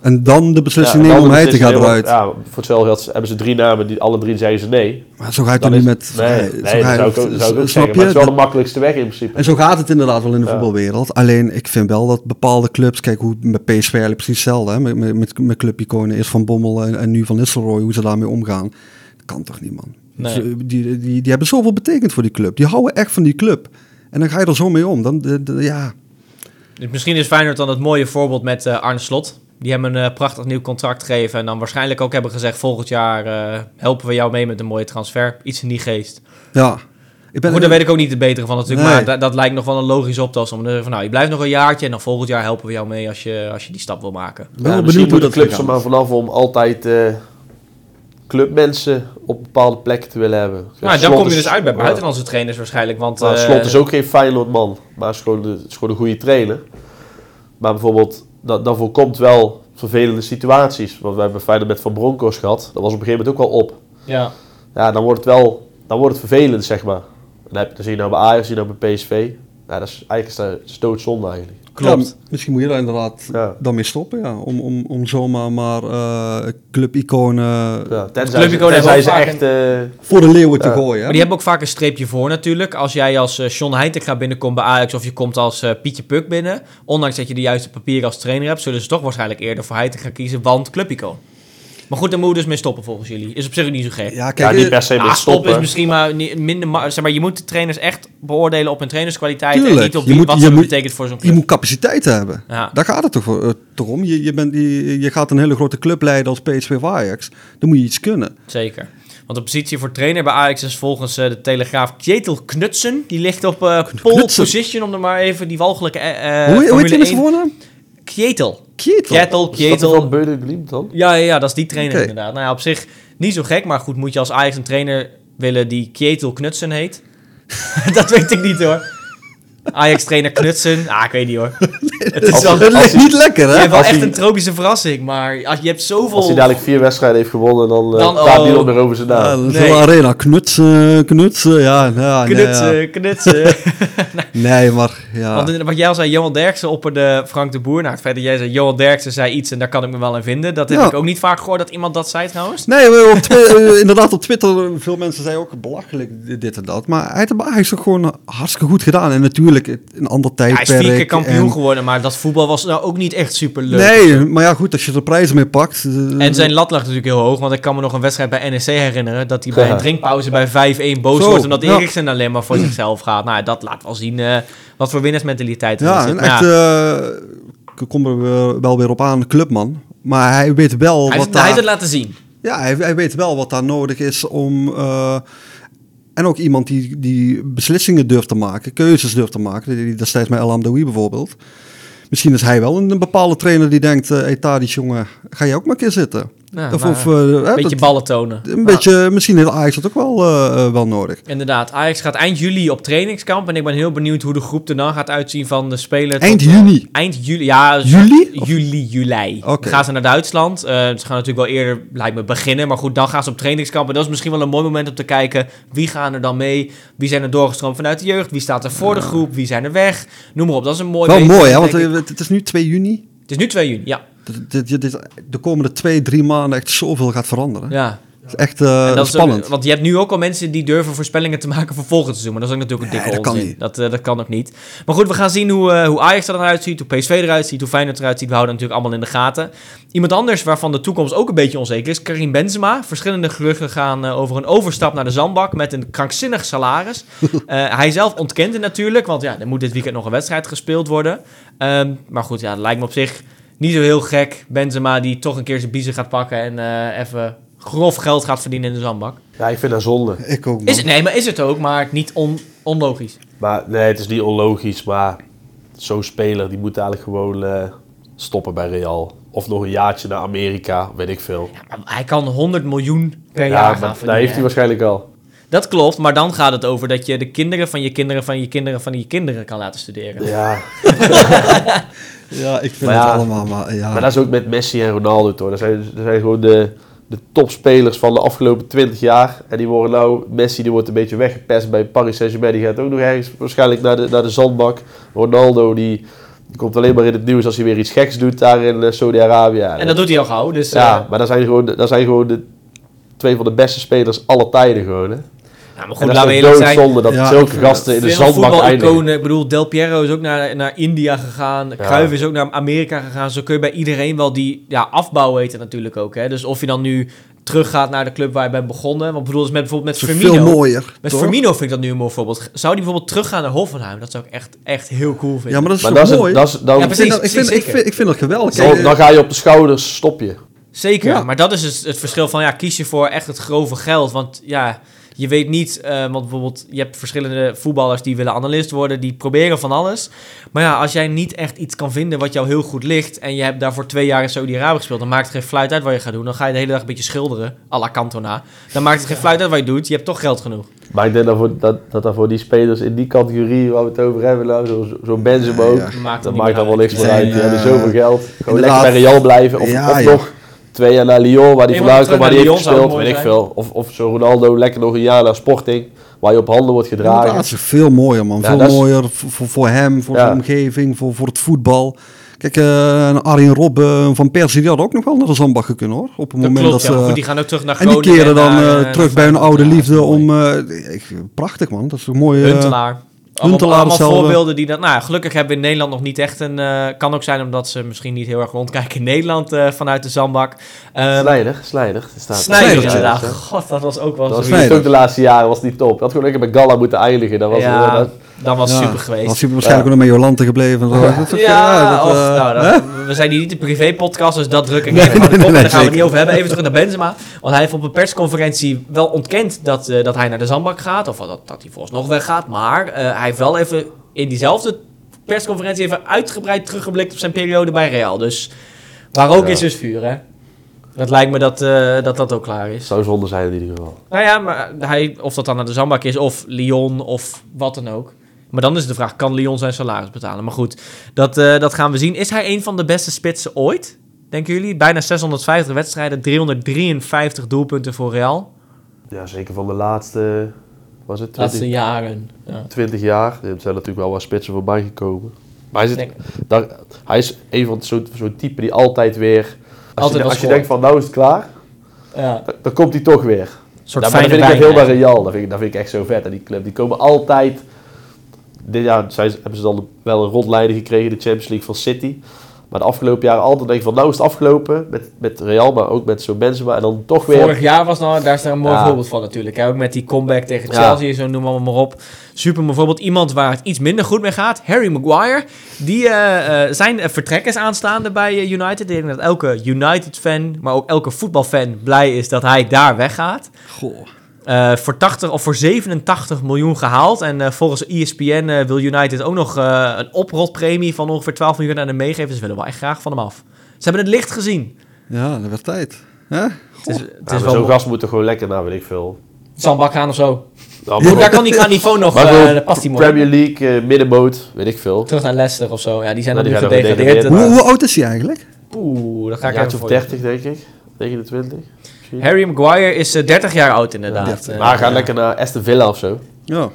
En dan de beslissing Ja, nemen om hij te gaan eruit. Ja, voor hetzelfde geld hebben ze drie namen, die alle drie zeggen ze nee. Maar zo ga je Dan toch niet met... Nee, nee, zo dat ga je- zou ik ook, dat zou ik ook snap zeggen. Maar je? het is wel Dat- de makkelijkste weg in principe. en zo gaat het inderdaad wel in de Ja. voetbalwereld. Alleen, ik vind wel dat bepaalde clubs... Kijk, hoe met PSV eigenlijk precies hetzelfde. Hè? Met, met, met, met clubiconen. Eerst Van Bommel en, en nu Van Nistelrooy. Hoe ze daarmee omgaan. Dat kan toch niet, man. Nee. Ze- Die, die, die, hebben zoveel betekend voor die club. Die houden echt van die club. En dan ga je er zo mee om. Dan, de- de- ja, misschien is Feyenoord dan het mooie voorbeeld met eh, Arne Slot. Die hem een eh, prachtig nieuw contract gegeven. En dan waarschijnlijk ook hebben gezegd... volgend jaar eh, helpen we jou mee met een mooie transfer. Iets in die geest. ja. Ik ben, Goed, daar weet ik ook niet het betere van natuurlijk. Nee. Maar dat, dat lijkt nog wel een logische optelsom. Om te zeggen van, nou, je blijft nog een jaartje... en dan volgend jaar helpen we jou mee als je, als je die stap wil maken. Ja, benieuwd misschien hoe moeten dat clubs er maar vanaf om altijd eh, clubmensen op bepaalde plekken te willen hebben. Nou, dan kom je dus uit bij ja. buitenlandse trainers waarschijnlijk. Want Maar eh, Slot is ook geen Feyenoordman, maar is gewoon, de- is gewoon een goede trainer. Maar bijvoorbeeld, dat, dat voorkomt wel vervelende situaties. Want we hebben Feyenoord met Van Bronckhorst gehad. Dat was op een gegeven moment ook wel op. Ja. Ja, dan wordt het wel dan wordt het vervelend, zeg maar. Dan, heb, dan zie je nou bij Ajax, zie je nou bij PSV. Ja, dat is eigenlijk is dat doodzonde eigenlijk. Klopt. Ja, misschien moet je daar inderdaad Ja. dan mee stoppen. Ja. Om, om, om zomaar maar eh clubiconen Ja, tenzij Clubiconen ze, tenzij echt... eh, voor de leeuwen te gooien. hè. Maar die hebben ook vaak een streepje voor natuurlijk. Als jij als eh John Heitinga binnenkomt bij Ajax of je komt als Pietje Puk binnen, ondanks dat je de juiste papieren als trainer hebt, zullen ze toch waarschijnlijk eerder voor Heitinga kiezen, want clubicoon. Maar goed, daar moet je dus mee stoppen volgens jullie. Is op zich ook niet zo gek. Ja, ja, kijk, niet eh, per se stop stoppen. is misschien maar niet- minder... ma- Zeg maar, je moet de trainers echt beoordelen op hun trainerskwaliteit en Tuurlijk. niet op Je moet- wat je ze moet- betekent voor zo'n je club. moet capaciteit hebben. Ja. Daar gaat het toch, voor, eh, toch om. Je, je, bent, je, je gaat een hele grote club leiden als PSV of Ajax. Dan moet je iets kunnen. Zeker. Want de positie voor trainer bij Ajax is volgens eh, de Telegraaf Kjetil Knutsen. Die ligt op eh pole position, om er maar even die walgelijke eh, hoe, hoe heet hij met zijn 1 voornaam? Kjetil. Kjetil. Kjetil, Is dat van dan? Ja, ja, ja, dat is die trainer inderdaad. Nou ja, op zich niet zo gek, maar goed, moet je als Ajax een trainer willen die Kjetil Knutsen heet? dat weet ik niet hoor. Ajax-trainer Knutsen? Ah, ik weet niet hoor. Het is wel, als niet lekker, je hè? hebt wel als echt hij- een tropische verrassing, maar als, je hebt zoveel... Als hij dadelijk vier wedstrijden heeft gewonnen, dan, eh Dan, praat hij oh. nog over zijn naam. Nee. arena. Knutsen, knutsen. Ja, ja, nee, Knutsen, ja. knutsen. Nee, maar ja. Want wat jij al zei, Johan Derksen opperde Frank de Boer. Nou, het feit dat jij zei, Johan Derksen zei iets en daar kan ik me wel in vinden. Dat heb Ja. ik ook niet vaak gehoord dat iemand dat zei trouwens. Nee, op eh, inderdaad op Twitter, eh, veel mensen zeiden ook belachelijk dit en dat. Maar hij heeft het ook gewoon hartstikke goed gedaan. En natuurlijk een ander Ja, hij tijdperk. is vier keer kampioen en- geworden, maar dat voetbal was nou ook niet echt super leuk. Nee, maar ja goed, als je er prijzen mee pakt. eh, En zijn lat lag natuurlijk heel hoog, want ik kan me nog een wedstrijd bij NEC herinneren... dat hij bij een drinkpauze bij 5-1 boos Zo, wordt... omdat ja. Eriksen alleen maar voor zichzelf gaat. Nou, dat laat wel zien eh, wat voor winnersmentaliteit er Ja, zit. Maar echt, ja, ik kom weer- wel weer op aan, clubman. Maar hij weet wel hij, wat heeft- hij heeft daar... het laten zien. Ja, hij, hij weet wel wat daar nodig is om... eh, en ook iemand die, die beslissingen durft te maken, keuzes durft te maken. Die, destijds met Amdoui bijvoorbeeld. Misschien is hij wel een, bepaalde trainer die denkt... eh hey, jongen, ga je ook maar een keer zitten? Ja, of nou, of eh, een hè, beetje dat- ballen tonen. een beetje, misschien heeft Ajax dat ook wel, eh, eh, wel nodig. Inderdaad, Ajax gaat eind juli op trainingskamp. En ik ben heel benieuwd hoe de groep er dan gaat uitzien van de speler. Eind tot, eh, juni. Eind juli, ja. Juli? Of- Juli, juli. Dan gaan ze naar Duitsland. Eh, ze gaan natuurlijk wel eerder, lijkt me, beginnen. Maar goed, dan gaan ze op trainingskamp. En dat is misschien wel een mooi moment om te kijken. Wie gaan er dan mee? Wie zijn er doorgestroomd vanuit de jeugd? Wie staat er voor de groep? Wie zijn er weg? Noem maar op, dat is een mooi Wel mooi, hè? Want eh, het is nu 2 juni. Het is nu 2 juni, ja. Dit, dit, dit- de komende twee, drie maanden echt zoveel gaat veranderen. ja. Is echt eh, dat ook- spannend. want je hebt nu ook al mensen die durven voorspellingen te maken voor volgend seizoen. Maar dat is ook natuurlijk een Nee, dikke dat kan niet. Dat, eh, dat kan ook niet. Maar goed, we gaan zien hoe, eh, hoe Ajax er dan uitziet, hoe PSV eruit ziet, hoe Feyenoord eruit ziet. We houden natuurlijk allemaal in de gaten. Iemand anders waarvan de toekomst ook een beetje onzeker is, Karim Benzema. Verschillende geruchten gaan over een overstap naar de zandbak met een krankzinnig salaris. Hij zelf ontkent het natuurlijk, want ja, er moet dit weekend nog een wedstrijd gespeeld worden. Ehm, maar goed, ja, het lijkt me op zich niet zo heel gek. Benzema die toch een keer zijn biezen gaat pakken en even grof geld gaat verdienen in de zandbak. Ja, ik vind dat zonde. Ik ook, man. Is het, nee, maar is het ook, maar niet on, onlogisch. Maar nee, het is niet onlogisch, maar zo'n speler die moet eigenlijk gewoon eh, stoppen bij Real. Of nog een jaartje naar Amerika, weet ik veel. Maar Hij kan 100 miljoen per Ja, jaar gaan verdienen. heeft hij waarschijnlijk al. Dat klopt, maar dan gaat het over dat je de kinderen van je kinderen van je kinderen van je kinderen kan laten studeren. Ja, Ja, ik vind Maar het ja, allemaal, maar ja. maar dat is ook met Messi en Ronaldo toch. Dat zijn, dat zijn gewoon de, de topspelers van de afgelopen 20 jaar. En die worden nou, Messi die wordt een beetje weggepest bij Paris Saint-Germain. Die gaat ook nog ergens waarschijnlijk naar de, naar de zandbak. Ronaldo die, die komt alleen maar in het nieuws als hij weer iets geks doet daar in eh, Saudi-Arabië. En dat doet hij al gauw, dus... Ja, eh, maar dat zijn gewoon, dat zijn gewoon de twee van de beste spelers aller tijden gewoon. Hè? Nou, maar goed, dat laten we is eerlijk ook zijn. doodzonde dat Ja, zulke gasten in de Veel zandbak eindigen. ik bedoel, Del Piero is ook naar, naar India gegaan. Cruijff is ook naar Amerika gegaan. Zo kun je bij iedereen wel die... Ja, afbouw heet het natuurlijk ook, hè. Dus of je dan nu teruggaat naar de club waar je bent begonnen. Want ik bedoel, dus met, bijvoorbeeld met is Firmino. veel mooier. Met toch? Firmino vind ik dat nu een mooi voorbeeld. Zou die bijvoorbeeld teruggaan naar Hoffenheim? Dat zou ik echt, echt heel cool vinden. Ja, maar dat is Maar toch dat is, mooi? het- dat is, dan, Ja, ik, vind ik, precies, vind, ik, vind, ik vind dat geweldig. dan, ga je op de schouders, stop je. Zeker, Ja. maar dat is dus het verschil van ja, kies je voor echt het grove geld. Want ja, je weet niet, eh, want bijvoorbeeld je hebt verschillende voetballers die willen analist worden, die proberen van alles. Maar ja, als jij niet echt iets kan vinden wat jou heel goed ligt en je hebt daarvoor twee jaar in Saudi-Arabië gespeeld, dan maakt het geen fluit uit wat je gaat doen. Dan ga je de hele dag een beetje schilderen, à la Cantona. Dan maakt het geen fluit uit wat je doet, je hebt toch geld genoeg. Maar ik denk dat, voor, dat, dat dat voor die spelers in die categorie waar we het over hebben, nou, zo'n zo Benzema ook, Ja. Maakt dat niet maakt allemaal uit. niks meer uit. Die hebben zoveel geld. Gewoon lekker bij Real blijven. Of, Ja, of joh. nog twee jaar naar Lyon, waar vandaan maar komt, waar naar heeft Lyon zou gespeeld, mooi weet ik veel. Of, of zo Ronaldo lekker nog een jaar naar Sporting, waar je op handen wordt gedragen. Inderdaad, het is veel mooier, man. Ja, veel dat is- mooier voor, voor, hem, voor Ja. zijn omgeving, voor, voor het voetbal. Kijk, eh Arjen Rob eh, van Persie, die had ook nog wel naar de zandbak kunnen, hoor. Op het Dat moment klopt, dat ja. ze... Goed, die gaan ook terug naar en die Groningen. keren dan eh, terug bij hun oude Ja, liefde dat om... ik, prachtig, man. Dat is een mooie... Huntelaar. Allemaal, allemaal voorbeelden die dat... Nou gelukkig hebben we in Nederland nog niet echt een... eh, kan ook zijn omdat ze misschien niet heel erg rondkijken in Nederland eh, vanuit de zandbak. Ehm Slijder, Slijder. er staat- Snijder Snijder, inderdaad. hè. God, dat was ook wel Dat was zo. Ook de laatste jaren was niet top. Dat had gewoon lekker bij Gala moeten eindigen. Dat was, Ja, dat- was ja, super geweest. Was hij waarschijnlijk ook nog met Jolante gebleven. Ja, dat, of, eh, nou, dat-? We zijn hier niet een privé-podcast, dus dat druk ik Nee, de nee, Daar gaan we het niet over hebben. Even terug naar Benzema. Want hij heeft op een persconferentie wel ontkend dat, eh, dat hij naar de zandbak gaat. Of dat, dat hij volgens nog weggaat. Maar eh, hij heeft wel even in diezelfde persconferentie even uitgebreid teruggeblikt op zijn periode bij Real. Dus waar ook Ja. is, is vuur, hè? Het lijkt me dat, eh, dat dat ook klaar is. zou zonde zijn in ieder geval. Nou ja, maar hij, of dat dan naar de zandbak is, of Lyon, of wat dan ook. Maar dan is de vraag, kan Lyon zijn salaris betalen? Maar goed, dat, eh, dat gaan we zien. Is hij een van de beste spitsen ooit? Denken jullie? Bijna 650 wedstrijden, 353 doelpunten voor Real. Ja, zeker van de laatste, was het, 20, Laatste jaren. Ja. 20 jaar. Er zijn natuurlijk wel wat spitsen voorbij gekomen. Maar hij, zit, daar, hij is een van zo'n zo'n type die altijd weer... Als, Altijd je, als denkt van nou is het klaar, ja. dan, dan komt hij toch weer. Een soort Ja, maar dat vind ik echt heel bij. Real. Dat vind, ik, dat vind ik echt zo vet aan die club. Die komen altijd... Dit jaar hebben ze dan wel een rondleiding gekregen, de Champions League van City. Maar de afgelopen jaren altijd denk ik van nou is het afgelopen met, met Real, maar ook met zo'n Benzema. En dan toch weer... Vorig jaar was nou, daar is daar een mooi Ja. voorbeeld van natuurlijk. Hè? Ook met die comeback tegen Ja. Chelsea, zo noem maar, maar op. Super mooi voorbeeld. Iemand waar het iets minder goed mee gaat. Harry Maguire. Die eh, eh, zijn eh, vertrek is aanstaande bij United. Ik denk dat elke United-fan, maar ook elke voetbalfan blij is dat hij daar weggaat. Goh. Eh, voor 80 of voor 87 miljoen gehaald. En eh, volgens ESPN eh, wil United ook nog eh, een oprotpremie van ongeveer 12 miljoen aan hem meegeven. Dus ze willen wel echt graag van hem af. Ze hebben het licht gezien. Ja, dat werd tijd. Hè? Het is, het Ja, is wel zo'n gast moet er gewoon lekker naar, weet ik veel. Zandbak gaan of zo. Nou, Daar kan hij qua niveau nog, eh dat past hij. Premier League, middenboot, weet ik veel. Terug naar Leicester of zo. Ja, die zijn Nou, die nu gaan gedegradeerd. Hoe, hoe oud is hij eigenlijk? Oeh, dat ga ik even voor je. 30 denk ik. 29. Harry Maguire is eh, 30 jaar oud inderdaad. Ja, Eh, Maar ga lekker naar Aston Villa of zo. Ja.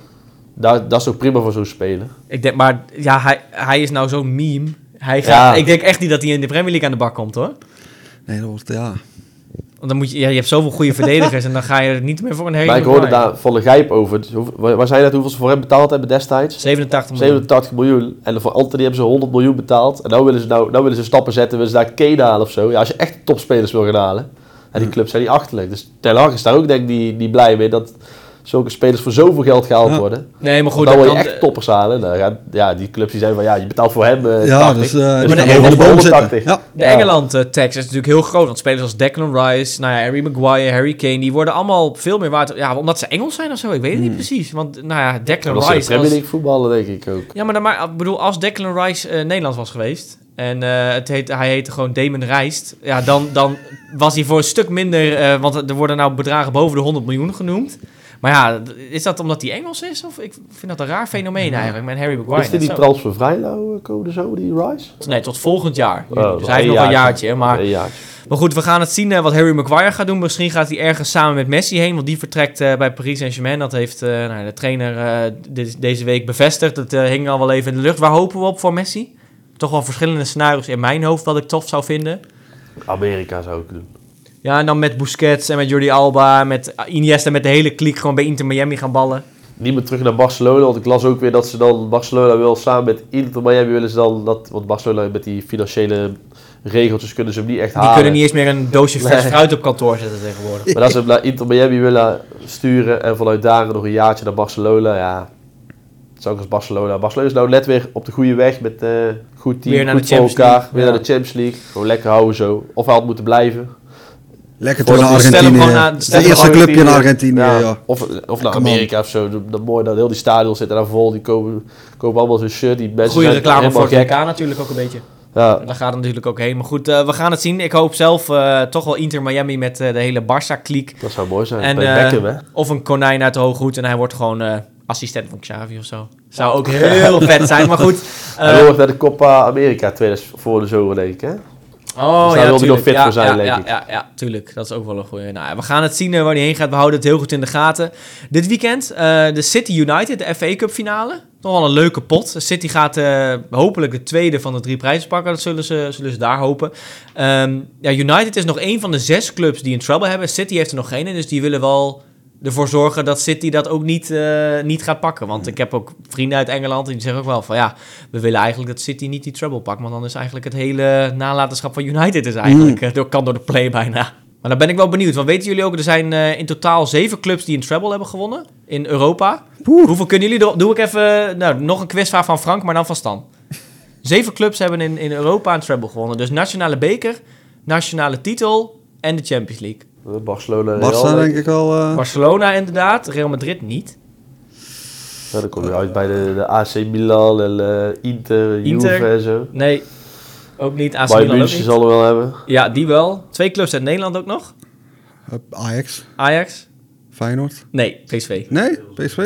Daar, dat is ook prima voor zo'n speler. Ik denk, maar ja, hij, hij is nou zo'n meme. Hij gaat, Ja. Ik denk echt niet dat hij in de Premier League aan de bak komt hoor. Nee, dat wordt, ja. Want dan moet je, ja, je hebt zoveel goede verdedigers en dan ga je er niet meer voor een Harry maar ik hoorde Maguire. daar Van de Gijp over. Dus hoe- Waar, zei je dat hoeveel ze voor hem betaald hebben destijds? 87 miljoen. 87 miljoen. En voor Anthony hebben ze 100 miljoen betaald. En nou willen ze, nou, nou willen ze stappen zetten. Willen ze daar Kane halen of zo. Ja, als je echt topspelers wil gaan halen. En die clubs zijn niet achterlijk. Dus Ten Hag is daar ook denk ik niet, niet blij mee. Dat zulke spelers voor zoveel geld gehaald Ja. worden. Nee, maar Goed, dan wil je echt toppers halen. Dan gaan, ja, die clubs die zijn van ja, je betaalt voor hem eh Ja, 80. dus, die over de hem boom 180. zitten. Ja. De Ja. Engeland-tax is natuurlijk heel groot. Want spelers als Declan Rice, nou ja, Harry Maguire, Harry Kane... die worden allemaal veel meer waard. Ja, omdat ze Engels zijn of zo. Ik weet het niet precies. Want nou ja, Declan Rice... Premier als- League voetballen denk ik ook. Ja, maar, dan maar ik bedoel, als Declan Rice eh, Nederlands was geweest... en eh, het heet, hij heette gewoon Damon Rijst... ja, dan, dan was hij voor een stuk minder... eh, want er worden nou bedragen boven de 100 miljoen genoemd. Maar ja, is dat omdat hij Engels is? Of ik vind dat een raar fenomeen eigenlijk met Harry Maguire. Is dit die code zo, die Rice? Nee, tot volgend jaar. Oh, dus hij heeft nog een jaartje. Maar, Een jaartje. maar goed, we gaan het zien eh, wat Harry Maguire gaat doen. Misschien gaat hij ergens samen met Messi heen. Want die vertrekt eh, bij Paris Saint-Germain. Dat heeft eh, nou, de trainer eh, de- deze week bevestigd. Dat hing al wel even in de lucht. Waar hopen we op voor Messi? Toch wel verschillende scenario's in mijn hoofd wat ik tof zou vinden. Amerika zou ik doen. Ja, en dan met Busquets en met Jordi Alba, met Iniesta, met de hele kliek gewoon bij Inter Miami gaan ballen. Niet meer terug naar Barcelona, want ik las ook weer dat ze dan Barcelona wil samen met Inter Miami willen ze dan dat, want Barcelona met die financiële regeltjes kunnen ze hem niet echt Die halen. kunnen niet eens meer een doosje vers Nee. fruit op kantoor zetten tegenwoordig. Maar dat ze hem naar Inter Miami willen sturen en vanuit daar nog een jaartje naar Barcelona, ja. Ook als Barcelona. Barcelona is nou net weer op de goede weg met eh goed team, Weer naar de goed voor Champions elkaar. League, Weer ja. naar de Champions League. Gewoon lekker houden zo. Of hij had moeten blijven. Lekker Voor door naar de- Argentinië. Het de eerste clubje in Argentinië. Ja. Of, of naar. Amerika of zo. Dat, dat mooi dat heel die stadions zitten daar vol. Die kopen, kopen allemaal zo'n shirt. Die mensen Goede zijn reclame voor het natuurlijk ook een beetje. Ja, Daar gaat het natuurlijk ook heen. Maar goed, eh, we gaan het zien. Ik hoop zelf eh, toch wel Inter Miami met eh, de hele Barça-kliek. dat zou mooi zijn. En, Bij Beckham, hè? Of een konijn uit de hoge hoed en hij wordt gewoon eh, assistent van Xavi of zo. Zou ook heel vet zijn, maar goed. Hij eh, hoort naar de Copa America 2000 voor de zomer, denk ik, hè? Oh, Dus daar wil hij nog fit ja, voor zijn, ja, denk ja, ik. Ja, ja, tuurlijk. Dat is ook wel een goeie. Nou, ja, we gaan het zien eh, waar hij heen gaat. We houden het heel goed in de gaten. Dit weekend eh, de City United, de FA Cup finale. Nog wel een leuke pot. City gaat hopelijk de tweede van de drie prijzen pakken. Dat zullen ze, zullen ze daar hopen. Ehm, ja, United is nog één van de zes clubs die een trouble hebben. City heeft er nog geen in, dus die willen wel ervoor zorgen dat City dat ook niet, eh, niet gaat pakken. Want ik heb ook vrienden uit Engeland en die zeggen ook wel van ja, we willen eigenlijk dat City niet die treble pakt. Want dan is eigenlijk het hele nalatenschap van United is eigenlijk, eh, door, kan door de play bijna. Maar dan ben ik wel benieuwd. Want weten jullie ook, er zijn eh, in totaal zeven clubs die een treble hebben gewonnen in Europa. Hoeveel kunnen jullie... Doe ik even nou, nog een quizvraag van Frank, maar dan van Stan. Zeven clubs hebben in, in Europa een treble gewonnen. Dus nationale beker, nationale titel en de Champions League. Barcelona, denk ik wel... eh, Barcelona inderdaad, Real Madrid niet. Ja, dan kom je uit bij de, de AC Milan en eh, Inter, Inter. Juve en zo. Nee, ook niet. AC Bayern Milan ook niet. zal er wel hebben. Ja, die wel. Twee clubs uit Nederland ook nog. Ajax, Ajax? Feyenoord. Nee, PSV. Nee, PSV?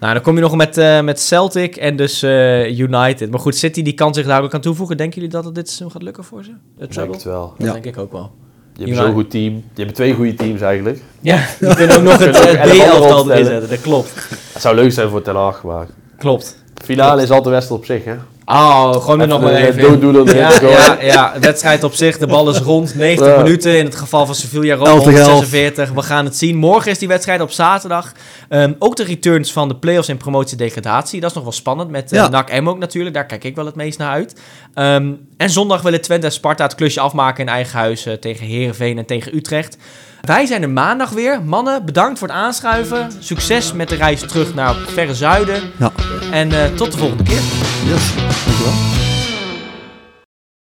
Nou, dan kom je nog met, eh, met Celtic en dus eh, United. Maar goed, City die kan zich daar ook aan toevoegen. Denken jullie dat het dit seizoen gaat lukken voor ze? Ik denk het wel. Dat Ja. denk ik ook wel. Je hebt zo'n goed team. Je hebt twee goede teams eigenlijk. Ja, die kunnen ook nog het B-elftal erin zetten. Dat klopt. Het zou leuk zijn voor Ten maar... Klopt. Finale is altijd wedstrijd op zich, hè? Oh, gewoon er nog maar even in. dooddoener erin Ja, ja, ja, wedstrijd op zich. De bal is rond. 90 Ja. minuten. In het geval van Sevilla Roma 11 tegen 11. 146. We gaan het zien. Morgen is die wedstrijd op zaterdag. Ehm, ook de returns van de play-offs en promotie-degradatie. Dat is nog wel spannend. Met uh, Ja. NAC M ook natuurlijk. Daar kijk ik wel het meest naar uit. Ehm, en zondag willen Twente en Sparta het klusje afmaken in eigen huis... eh, tegen Herenveen en tegen Utrecht. Wij zijn er maandag weer. Mannen, bedankt voor het aanschuiven. Succes met de reis terug naar het verre zuiden. Ja. En eh, tot de volgende keer. Yes, dankjewel.